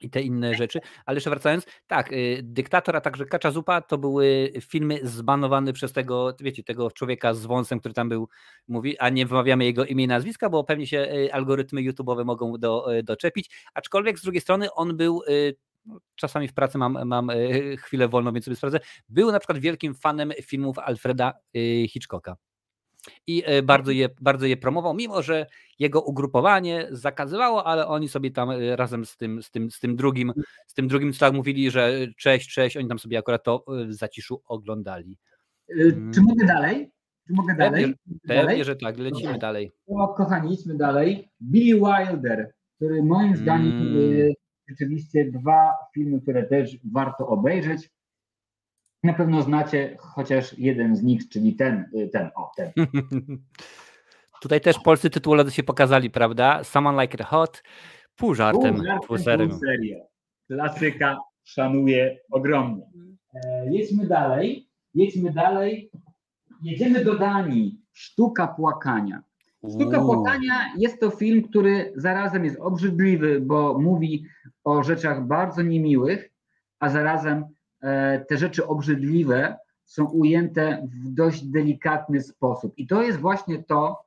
i te inne rzeczy. Ale jeszcze wracając, tak, y, Dyktator, a także Kacza Zupa to były filmy zbanowane przez tego, wiecie, tego człowieka z wąsem, który tam był, mówi, a nie wymawiamy jego imię i nazwiska, bo pewnie się y, algorytmy YouTube'owe mogą do, y, doczepić. Aczkolwiek z drugiej strony on był no, czasami w pracy mam, mam chwilę wolną, więc sobie sprawdzę. Był na przykład wielkim fanem filmów Alfreda Hitchcocka. I y, bardzo je, bardzo je promował, mimo że jego ugrupowanie zakazywało, ale oni sobie tam y, razem z tym, z tym, z tym drugim, z tym drugim, co tak mówili, że cześć, cześć, oni tam sobie akurat to w zaciszu oglądali. Czy mogę dalej? Czy mogę dalej? Pewnie, dalej? że tak, lecimy dalej. O, kochani, idźmy dalej. Billy Wilder, który moim zdaniem Mm. rzeczywiście dwa filmy, które też warto obejrzeć. Na pewno znacie chociaż jeden z nich, czyli ten, y, ten, o, ten. Tutaj też polscy tytułowcy się pokazali, prawda? Someone Like It Hot, pół żartem, Pół serio. Klasyka, szanuję ogromnie. E, jedźmy dalej, jedźmy dalej. Jedziemy do Danii. Sztuka płakania. Sztuka Uuu. płakania jest to film, który zarazem jest obrzydliwy, bo mówi o rzeczach bardzo niemiłych, a zarazem te rzeczy obrzydliwe są ujęte w dość delikatny sposób. I to jest właśnie to,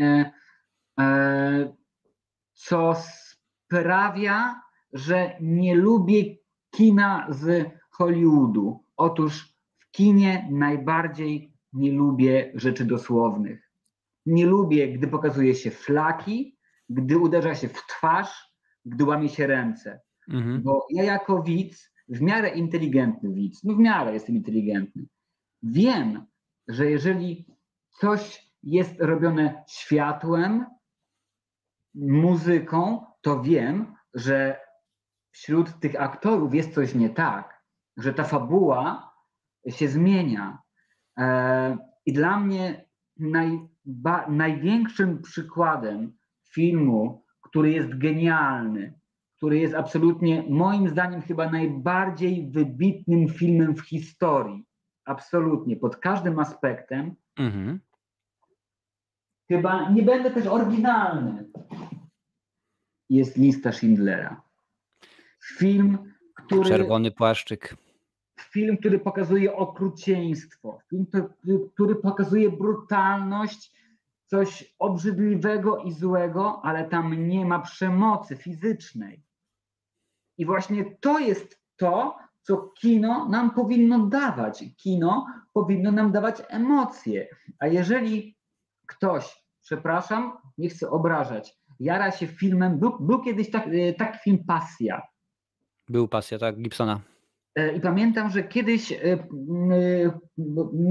e, e, co sprawia, że nie lubię kina z Hollywoodu. Otóż w kinie najbardziej nie lubię rzeczy dosłownych. Nie lubię, gdy pokazuje się flaki, gdy uderza się w twarz, gdy łamie się ręce. Mhm. Bo ja jako widz, w miarę inteligentny widz, no w miarę jestem inteligentny, wiem, że jeżeli coś jest robione światłem, muzyką, to wiem, że wśród tych aktorów jest coś nie tak, że ta fabuła się zmienia. E, I dla mnie największym przykładem filmu, który jest genialny, który jest absolutnie, moim zdaniem, chyba najbardziej wybitnym filmem w historii, absolutnie, pod każdym aspektem, Mhm. chyba nie będę też oryginalny, jest lista Schindlera. Film, który Czerwony płaszczyk. film, który pokazuje okrucieństwo, film, który- który pokazuje brutalność, coś obrzydliwego i złego, ale tam nie ma przemocy fizycznej. I właśnie to jest to, co kino nam powinno dawać. Kino powinno nam dawać emocje. A jeżeli ktoś, przepraszam, nie chcę obrażać, jara się filmem, był, był kiedyś tak, e, taki film Pasja. Był pasja, tak, Gibsona. E, I pamiętam, że kiedyś e,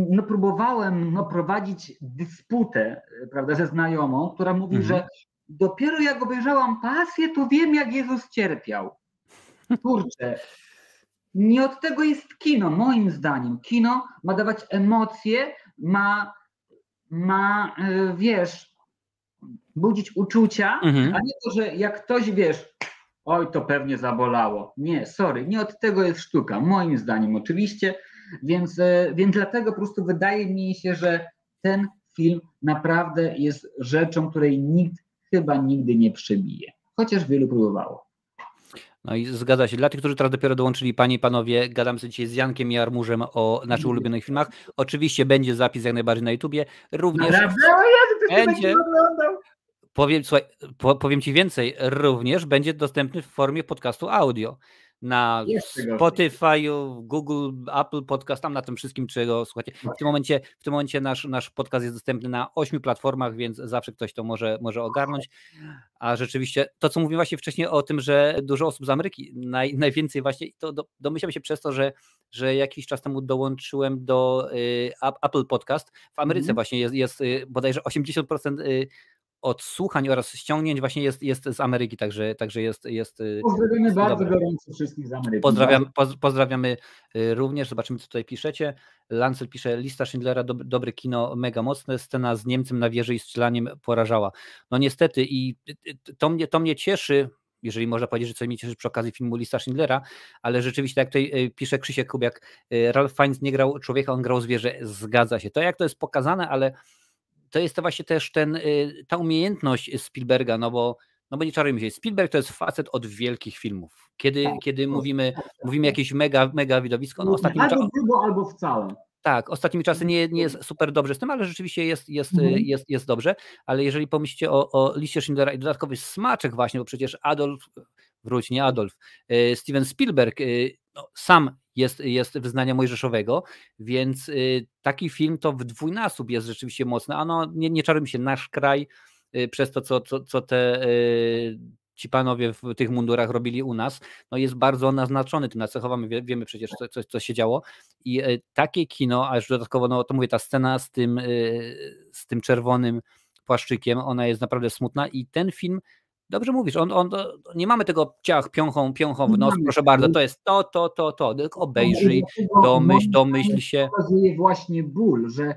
no, próbowałem no, prowadzić dysputę prawda, ze znajomą, która mówi, Mhm. że dopiero jak obejrzałam pasję, to wiem, jak Jezus cierpiał. Kurczę, nie od tego jest kino, moim zdaniem. Kino ma dawać emocje, ma, ma e, wiesz, budzić uczucia, Mhm. a nie to, że jak ktoś, wiesz, oj, to pewnie zabolało. Nie, sorry, nie od tego jest sztuka, moim zdaniem oczywiście, więc, e, więc dlatego po prostu wydaje mi się, że ten film naprawdę jest rzeczą, której nikt chyba nigdy nie przebije, chociaż wielu próbowało. No i zgadza się. Dla tych, którzy teraz dopiero dołączyli, panie i panowie, gadam sobie dzisiaj z Jankiem Jarmurzem o naszych ulubionych filmach. Oczywiście będzie zapis jak najbardziej na YouTubie. Również Naprawdę? Będzie. Powiem, słuchaj, po, powiem Ci więcej, również będzie dostępny w formie podcastu audio na. Spotify'u, Google, Apple Podcast, tam na tym wszystkim, czego słuchacie. W tym momencie, w tym momencie nasz, nasz podcast jest dostępny na ośmiu platformach, więc zawsze ktoś to może, może ogarnąć. A rzeczywiście to, co mówiłem właśnie wcześniej o tym, że dużo osób z Ameryki, naj, najwięcej właśnie, to do, domyślam się przez to, że, że jakiś czas temu dołączyłem do y, Ap- Apple Podcast. W Ameryce Mhm. właśnie jest, jest y, bodajże 80% y, odsłuchań oraz ściągnięć właśnie jest, jest z Ameryki, także, także jest, jest. Y, pozdrawiamy bardzo gorąco wszystkich z Ameryki. Pozdrawiam, poz, pozdrawiamy y, również. Zobaczymy, co tutaj piszecie. Lancel pisze, lista Schindlera, dob, dobre kino, mega mocne. Scena z Niemcem na wieży i strzelaniem porażała. No niestety, i to mnie, to mnie cieszy, jeżeli można powiedzieć, że coś mnie cieszy przy okazji filmu Lista Schindlera, ale rzeczywiście, jak tutaj pisze Krzysiek Kubiak, Ralph Fiennes nie grał człowieka, on grał zwierzę. Zgadza się. To jak to jest pokazane, ale to jest to właśnie też ten, y, ta umiejętność Spielberga, no bo, no bo nie czarujmy się, Spielberg to jest facet od wielkich filmów. Kiedy, tak, kiedy mówimy, mówimy jakieś mega, mega widowisko, no ostatnimi albo czasy, albo wcale. Tak, ostatnimi czasy nie, nie jest super dobrze z tym, ale rzeczywiście jest, jest, mhm. jest, jest dobrze. Ale jeżeli pomyślicie o, o liście Schindlera i dodatkowy smaczek właśnie, bo przecież Adolf, wróć, nie Adolf, y, Steven Spielberg y, no, sam jest, jest wyznania mojżeszowego, więc y, taki film to w dwójnasób jest rzeczywiście mocny, a no nie, nie czarujmy się, nasz kraj y, przez to, co, co, co te y, ci panowie w tych mundurach robili u nas, no jest bardzo naznaczony tym nacechowamy, wiemy przecież co, co, co się działo. I takie kino, a już dodatkowo, no to mówię, ta scena z tym, z tym czerwonym płaszczykiem, ona jest naprawdę smutna i ten film Dobrze mówisz, on, on, nie mamy tego ciach, piąchą, piąchą w nos, proszę bardzo, to jest to, to, to, to, tylko obejrzyj, domyśl, domyśl się. pokazuje właśnie ból, że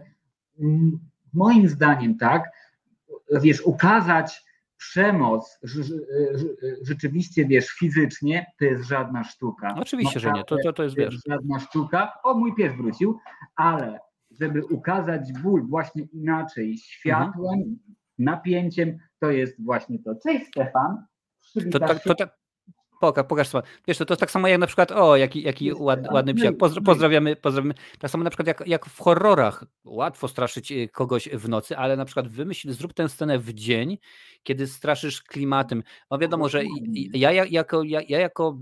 mm, moim zdaniem, tak, wiesz, ukazać przemoc rzeczywiście, wiesz, fizycznie, to jest żadna sztuka. Oczywiście, że nie, to, to, to jest, wiesz. Żadna sztuka, o, mój pies wrócił, ale żeby ukazać ból właśnie inaczej, światłem, mhm. Napięciem, to jest właśnie to. Cześć Stefan. To, tak, to, tak, pokaż, pokaż sobie. Wiesz, to, to tak samo jak na przykład, o, jaki, jaki ładny, ładny psiak. Pozdro, pozdrawiamy, pozdrawiamy. Tak samo na przykład jak, jak w horrorach. Łatwo straszyć y, kogoś w nocy, ale na przykład wymyśl, zrób tę scenę w dzień, kiedy straszysz klimatem. No wiadomo, że ja, ja, jako, ja, ja jako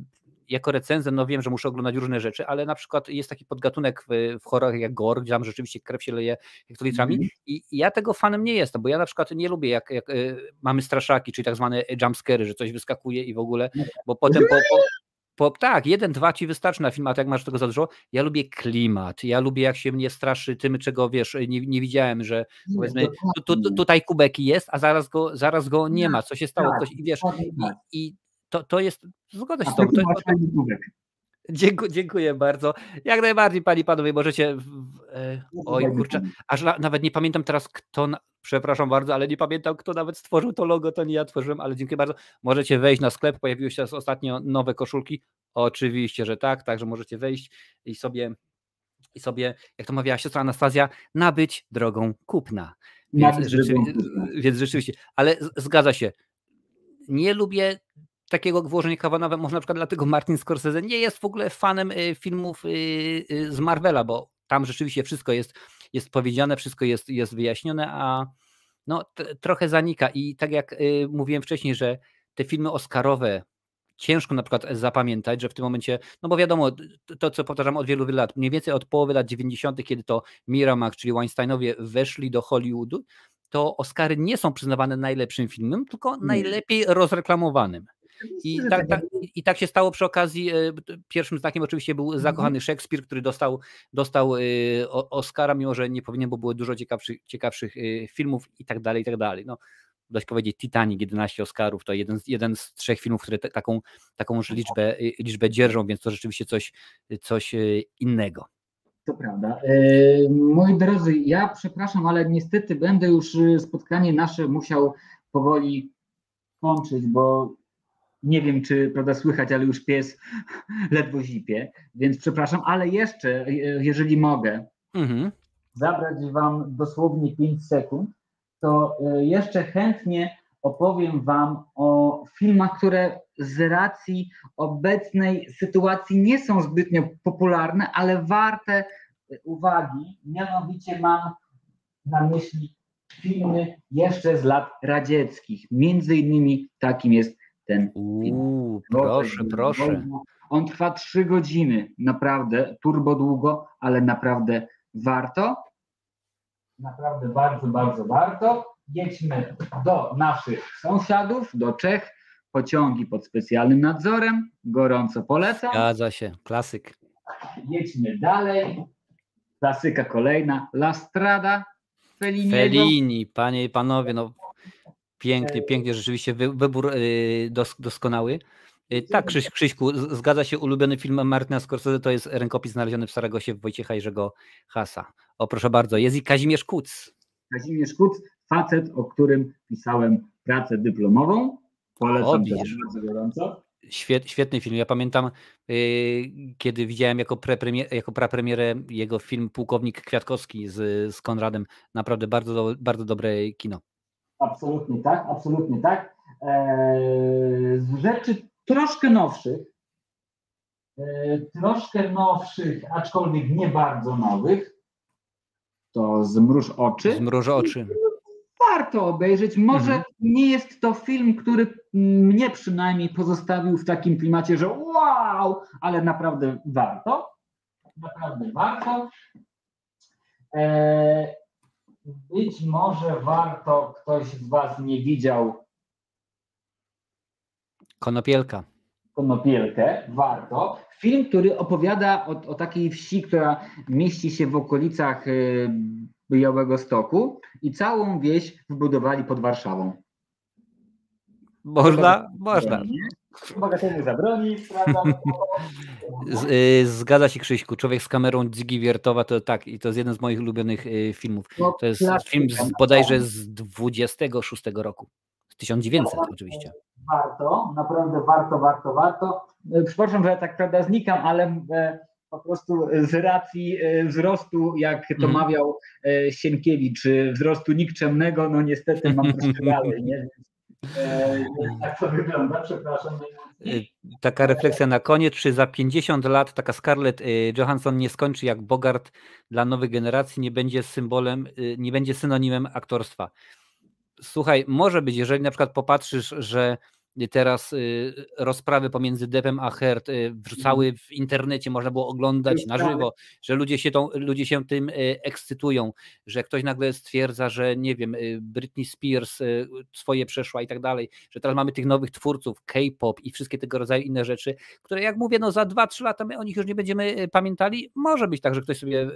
jako recenzent, no wiem, że muszę oglądać różne rzeczy, ale na przykład jest taki podgatunek w, w horrorach jak gore, gdzie tam rzeczywiście krew się leje hektolitrami mm. i ja tego fanem nie jestem, bo ja na przykład nie lubię, jak, jak y, mamy straszaki, czyli tak zwane jumpscary, że coś wyskakuje i w ogóle, no. bo potem po, po po, tak, jeden, dwa ci wystarczy na film, a tak masz tego za dużo. Ja lubię klimat, ja lubię jak się mnie straszy tym, czego wiesz, nie, nie widziałem, że powiedzmy tu, tu, tutaj kubeki jest, a zaraz go, zaraz go nie ma, co się stało, tak, ktoś, i wiesz, i, i to, to jest, zgoda się z tobą. To, Dziękuję, dziękuję bardzo. Jak najbardziej, pani panowie, możecie. E, oj, kurczę, aż na, nawet nie pamiętam teraz, kto. Na, przepraszam bardzo, ale nie pamiętam, kto nawet stworzył to logo. To nie ja tworzyłem, ale dziękuję bardzo. Możecie wejść na sklep. Pojawiły się ostatnio nowe koszulki. Oczywiście, że tak, także możecie wejść i sobie, i sobie jak to mówiła siostra Anastazja, nabyć drogą kupna. Więc, więc rzeczywiście, ale zgadza się. Nie lubię takiego włożenia kawanowe, może na przykład dlatego Martin Scorsese nie jest w ogóle fanem y, filmów y, y, z Marvela, bo tam rzeczywiście wszystko jest, jest powiedziane, wszystko jest, jest wyjaśnione, a no, trochę zanika i tak jak mówiłem wcześniej, że te filmy oscarowe ciężko na przykład zapamiętać, że w tym momencie, no bo wiadomo, to co powtarzam od wielu lat, mniej więcej od połowy lat 90., kiedy to Miramax, czyli Weinsteinowie weszli do Hollywoodu, to Oscary nie są przyznawane najlepszym filmem, tylko najlepiej rozreklamowanym. I tak, tak, I tak się stało przy okazji. E, pierwszym znakiem oczywiście był mhm. zakochany Szekspir, który dostał, dostał e, Oscara, mimo że nie powinien, bo było dużo ciekawszych, ciekawszych e, filmów i tak dalej, i tak dalej. No, dość powiedzieć Titanic, 11 Oscarów, to jeden, jeden z trzech filmów, które te, taką, taką liczbę, liczbę dzierżą, więc to rzeczywiście coś, coś innego. To prawda. moi drodzy, ja przepraszam, ale niestety będę już spotkanie nasze musiał powoli kończyć, bo nie wiem, czy prawda słychać, ale już pies ledwo zipie, więc przepraszam, ale jeszcze, e, jeżeli mogę, mhm. zabrać Wam dosłownie 5 sekund, to e, jeszcze chętnie opowiem Wam o filmach, które z racji obecnej sytuacji nie są zbytnio popularne, ale warte uwagi. Mianowicie mam na myśli filmy jeszcze z lat radzieckich. Między innymi takim jest ten Uuu, proszę, proszę. On trwa trzy godziny, naprawdę turbo długo, ale naprawdę warto. Naprawdę bardzo, bardzo warto. Jedźmy do naszych sąsiadów, do Czech. Pociągi pod specjalnym nadzorem. Gorąco polecam. Zgadza się, klasyk. Jedźmy dalej. Klasyka kolejna. La Strada. Felini, panie i panowie, no Pięknie, pięknie, rzeczywiście wybór dos, doskonały. Tak, Krzyś, Krzyśku, zgadza się, ulubiony film Martina Scorsese to jest rękopis znaleziony w Saragosie w Wojciecha Jerzego Hasa. O proszę bardzo, jest i Kazimierz Kuc. Kazimierz Kuc, facet, o którym pisałem pracę dyplomową. Polecam bardzo gorąco. Świet, świetny film. Ja pamiętam, yy, kiedy widziałem jako, prepremier, jako prapremierę jego film Pułkownik Kwiatkowski z, z Konradem. Naprawdę bardzo, bardzo dobre kino. Absolutnie tak, absolutnie tak. Eee, z rzeczy troszkę nowszych, eee, troszkę nowszych, aczkolwiek nie bardzo nowych, to Zmruż oczy. Zmruż oczy warto obejrzeć. Może mhm. nie jest to film, który mnie przynajmniej pozostawił w takim klimacie, że wow, ale naprawdę warto. Naprawdę warto. Być może warto, ktoś z Was nie widział. Konopielka. Konopielkę, warto. Film, który opowiada o, o takiej wsi, która mieści się w okolicach y, Białego Stoku i całą wieś wybudowali pod Warszawą. Można, można. Bogatemu zabronić, prawda? Y, zgadza się Krzyśku, Człowiek z kamerą Dzigi Wiertowa to tak i to jest jeden z moich ulubionych y, filmów. No, to jest film z, bodajże z 26 roku. Z 1900 no, oczywiście. Warto, naprawdę warto, warto, warto. Y, przepraszam, że tak prawda znikam, ale po prostu z racji e, wzrostu, jak to mm. mawiał e, Sienkiewicz, wzrostu nikczemnego, no niestety mam troszkę dalej, nie? E, tak to wygląda, przepraszam. Taka refleksja na koniec, czy za 50 lat taka Scarlett Johansson nie skończy jak Bogart dla nowych generacji, nie będzie symbolem, nie będzie synonimem aktorstwa. Słuchaj, może być, jeżeli na przykład popatrzysz, że teraz y, rozprawy pomiędzy Deppem a Heard y, wrzucały mhm. w internecie, można było oglądać na żywo, że ludzie się, tą, ludzie się tym y, ekscytują, że ktoś nagle stwierdza, że nie wiem, Britney Spears swoje przeszła i tak dalej, że teraz mamy tych nowych twórców, K-pop i wszystkie tego rodzaju inne rzeczy, które jak mówię, no za 2-3 lata my o nich już nie będziemy pamiętali. Może być tak, że ktoś sobie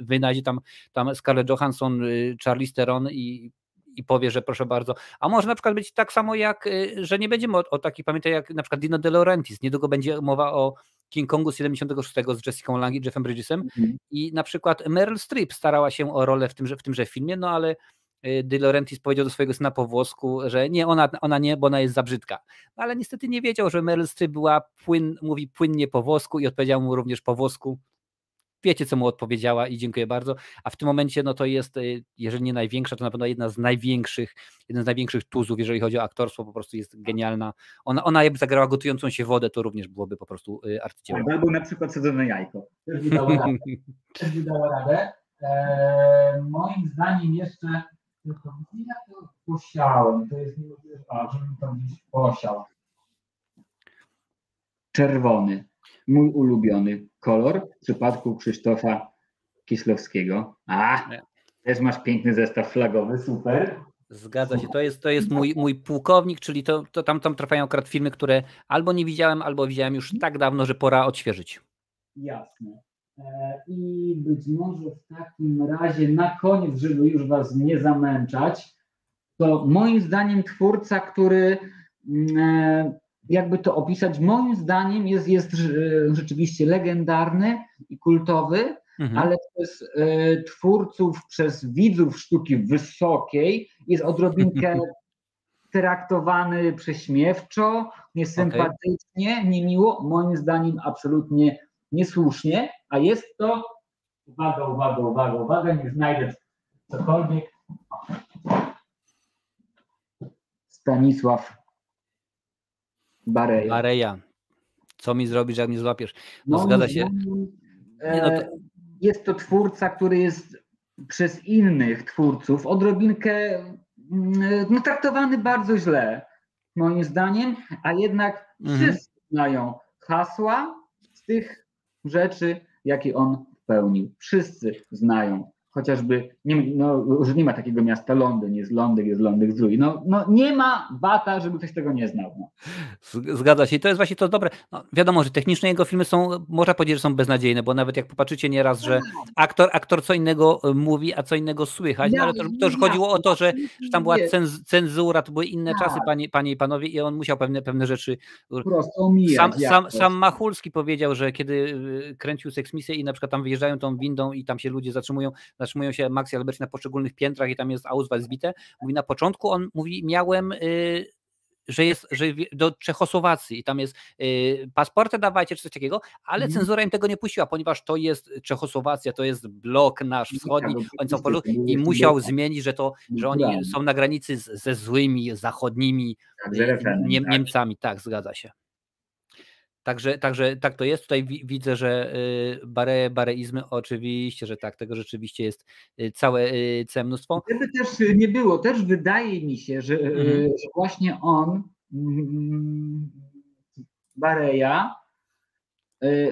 wynajdzie tam, tam Scarlett Johansson, Charlize Theron i i powie, że proszę bardzo. A może na przykład być tak samo jak, y, że nie będziemy o, o takich, pamiętaj jak na przykład Dino De Laurentiis, niedługo będzie mowa o King Kongu z 76 z Jessica Lange i Jeffem Bridgesem mm. i na przykład Meryl Streep starała się o rolę w tymże, w tymże filmie, no ale y, De Laurentiis powiedział do swojego syna po włosku, że nie, ona, ona nie, bo ona jest za brzydka. No, ale niestety nie wiedział, że Meryl Streep była płyn, mówi płynnie po włosku i odpowiedział mu również po włosku wiecie, co mu odpowiedziała i dziękuję bardzo. A w tym momencie, no to jest, y, jeżeli nie największa, to na pewno jedna z największych, jeden z największych tuzów, jeżeli chodzi o aktorstwo, po prostu jest genialna. Ona, ona jakby zagrała gotującą się wodę, to również byłoby po prostu y, arcydzieło. Albo na przykład sadzone jajko. Też by dało radę. Też by dało radę. Eee, moim zdaniem jeszcze, tylko ja to posiałem, to jest niemożliwe, żebym to gdzieś posiał. Czerwony mój ulubiony kolor w przypadku Krzysztofa Kieślowskiego. A, też masz piękny zestaw flagowy, super. Zgadza się, to jest, to jest mój, mój pułkownik, czyli to, to tam, tam trafiają akurat filmy, które albo nie widziałem, albo widziałem już tak dawno, że pora odświeżyć. Jasne. E, I być może w takim razie na koniec, żeby już Was nie zamęczać, to moim zdaniem twórca, który mm, e, jakby to opisać, moim zdaniem jest, jest e, rzeczywiście legendarny i kultowy, mhm. ale przez y, twórców, przez widzów sztuki wysokiej jest odrobinkę traktowany prześmiewczo, niesympatycznie, okay. niemiło, moim zdaniem absolutnie niesłusznie, a jest to, uwaga, uwaga, uwaga, uwaga, nie znajdę cokolwiek, Stanisław Bareja. Bareja. Co mi zrobisz, jak nie złapiesz? No, no zgadza się. Nie, no to... E, jest to twórca, który jest przez innych twórców odrobinkę mm, no, traktowany bardzo źle, moim zdaniem, a jednak mhm. wszyscy znają hasła z tych rzeczy, jakie on pełnił. Wszyscy znają chociażby, nie, no, że nie ma takiego miasta Londyn, jest Londyn, jest Londyn Zdrój. No, no nie ma bata, żeby ktoś tego nie znał. No. Zgadza się i to jest właśnie to dobre. No, wiadomo, że technicznie jego filmy są, można powiedzieć, że są beznadziejne, bo nawet jak popatrzycie nieraz, że aktor, aktor co innego e, mówi, a co innego słychać, no, ale to, to już chodziło o to, że, że tam była cenz, cenzura, to były inne czasy, tak. panie, panie i panowie, i on musiał pewne, pewne rzeczy sam, sam, sam Machulski powiedział, że kiedy e, kręcił seksmisję i na przykład tam wyjeżdżają tą windą i tam się ludzie zatrzymują, zatrzymują się Max i Albert na poszczególnych piętrach i tam jest Auswahl zbite. Mówi na początku, on mówi, miałem y, że jest że do Czechosłowacji i tam jest y, pasporty dawajcie czy coś takiego, ale mm. cenzura im tego nie puściła, ponieważ to jest Czechosłowacja, to jest blok nasz wschodni, oni są i musiał zmienić, że to, że oni są na granicy z, ze złymi zachodnimi tak, tak. Niemcami, tak, zgadza się. Także, także tak to jest. Tutaj widzę, że y, bare, bareizmy oczywiście, że tak, tego rzeczywiście jest y, całe, y, całe mnóstwo. Gdyby też nie było, też wydaje mi się, że, mhm. że właśnie on, mm, Bareja,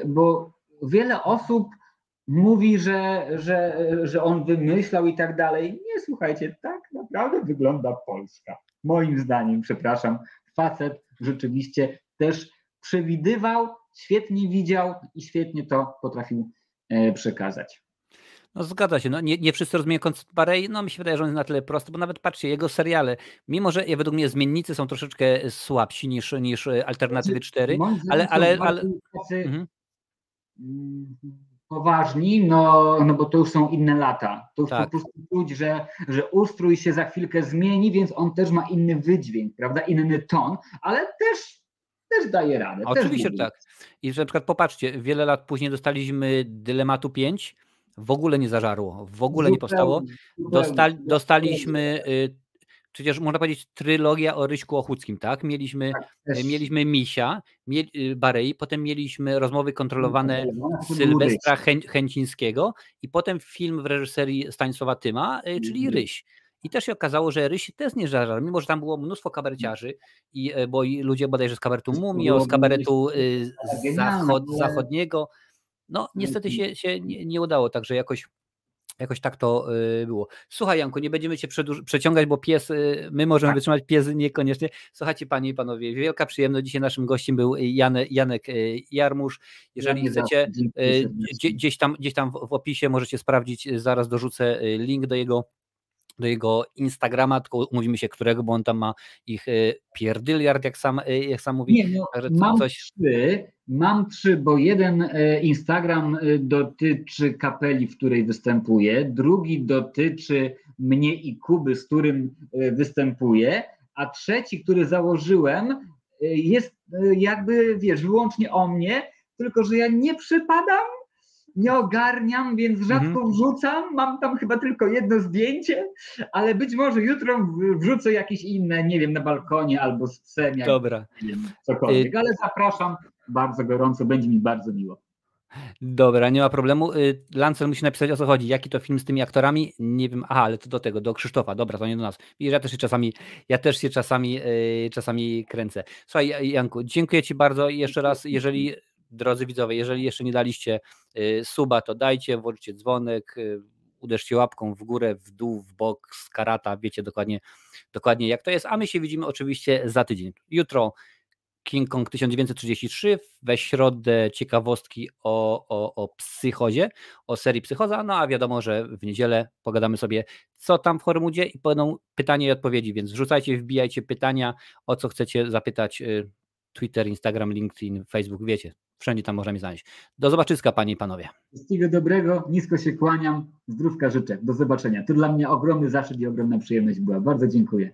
bo wiele osób mówi, że, że, że on wymyślał i tak dalej. Nie słuchajcie, tak naprawdę wygląda Polska. Moim zdaniem, przepraszam, facet rzeczywiście też przewidywał, świetnie widział i świetnie to potrafił e, przekazać. No zgadza się, no nie, nie wszyscy rozumieją koncept Barei, no mi się wydaje, że on jest na tyle prosty, bo nawet patrzcie, jego seriale, mimo że ja według mnie zmiennicy są troszeczkę słabsi niż, niż e, Alternatywy 4, znaczy, ale... ale, ale... Mhm. Mm, poważni, no, no bo to już są inne lata. To już tak. po prostu czuć, że, że ustrój się za chwilkę zmieni, więc on też ma inny wydźwięk, prawda, inny ton, ale też też daje radę. Oczywiście tak. I że na przykład popatrzcie, wiele lat później dostaliśmy Dylematu 5, w ogóle nie zażarło, w ogóle zupełnie, nie powstało. Dostali, dostaliśmy y, przecież można powiedzieć trylogia o Ryśku Ochuckim, tak? Mieliśmy, tak, mieliśmy Misia, y, Barei, potem mieliśmy rozmowy kontrolowane Sylwestra Chęcińskiego i potem film w reżyserii Stanisława Tyma, y, czyli mhm. Ryś. I też się okazało, że Ryś też nie żarł, mimo że tam było mnóstwo kabareciarzy, i, e, bo i ludzie bodajże z kabaretu Mumio, z kabaretu y, zachod, zachodniego. No niestety się, się nie, nie udało, także jakoś Jakoś tak to y, było. Słuchaj, Janku, nie będziemy cię przeciągać, bo pies, y, my możemy tak. wytrzymać, pies niekoniecznie. Słuchajcie, panie i panowie, wielka przyjemność. Dzisiaj naszym gościem był Janek, Janek Jarmusz. Jeżeli ja chcecie, gdzieś tam, gdzieś tam w opisie możecie sprawdzić, zaraz dorzucę link do jego do jego Instagrama, tylko umówimy się którego, bo on tam ma ich e, pierdyliard, jak sam, e, jak sam mówi. Nie, no, mam coś... trzy, mam trzy, bo jeden e, Instagram dotyczy kapeli, w której występuję, drugi dotyczy mnie i Kuby, z którym występuję, a trzeci, który założyłem, jest jakby, wiesz, wyłącznie o mnie, tylko że ja nie przypadam nie ogarniam, więc rzadko mhm. wrzucam. Mam tam chyba tylko jedno zdjęcie, ale być może jutro wrzucę jakieś inne, nie wiem, na balkonie albo z psem. Jak, Dobra. Nie wiem, cokolwiek, y- ale zapraszam bardzo gorąco, będzie mi bardzo miło. Dobra, nie ma problemu. Y, Lancel musi napisać o co chodzi. Jaki to film z tymi aktorami? Nie wiem. Aha, ale to do tego, do Krzysztofa. Dobra, to nie do nas. I ja też się czasami, ja też się czasami, yy, czasami kręcę. Słuchaj, Janku, dziękuję Ci bardzo i jeszcze raz, jeżeli drodzy widzowie, jeżeli jeszcze nie daliście y, suba, to dajcie, włączcie dzwonek, y, uderzcie łapką w górę, w dół, w bok, z karata, wiecie dokładnie, dokładnie jak to jest, a my się widzimy oczywiście za tydzień. Jutro King Kong 1933, we środę ciekawostki o, o, o psychozie, o serii psychoza, no a wiadomo, że w niedzielę pogadamy sobie, co tam w Hormudzie i będą pytania i odpowiedzi, więc wrzucajcie, wbijajcie pytania, o co chcecie zapytać, y, Twitter, Instagram, LinkedIn, Facebook, wiecie, Wszędzie tam mnie znaleźć. Do zobaczyska, panie i panowie. Wszystkiego dobrego, nisko się kłaniam, zdrówka życzę. Do zobaczenia. To dla mnie ogromny zaszczyt i ogromna przyjemność była. Bardzo dziękuję.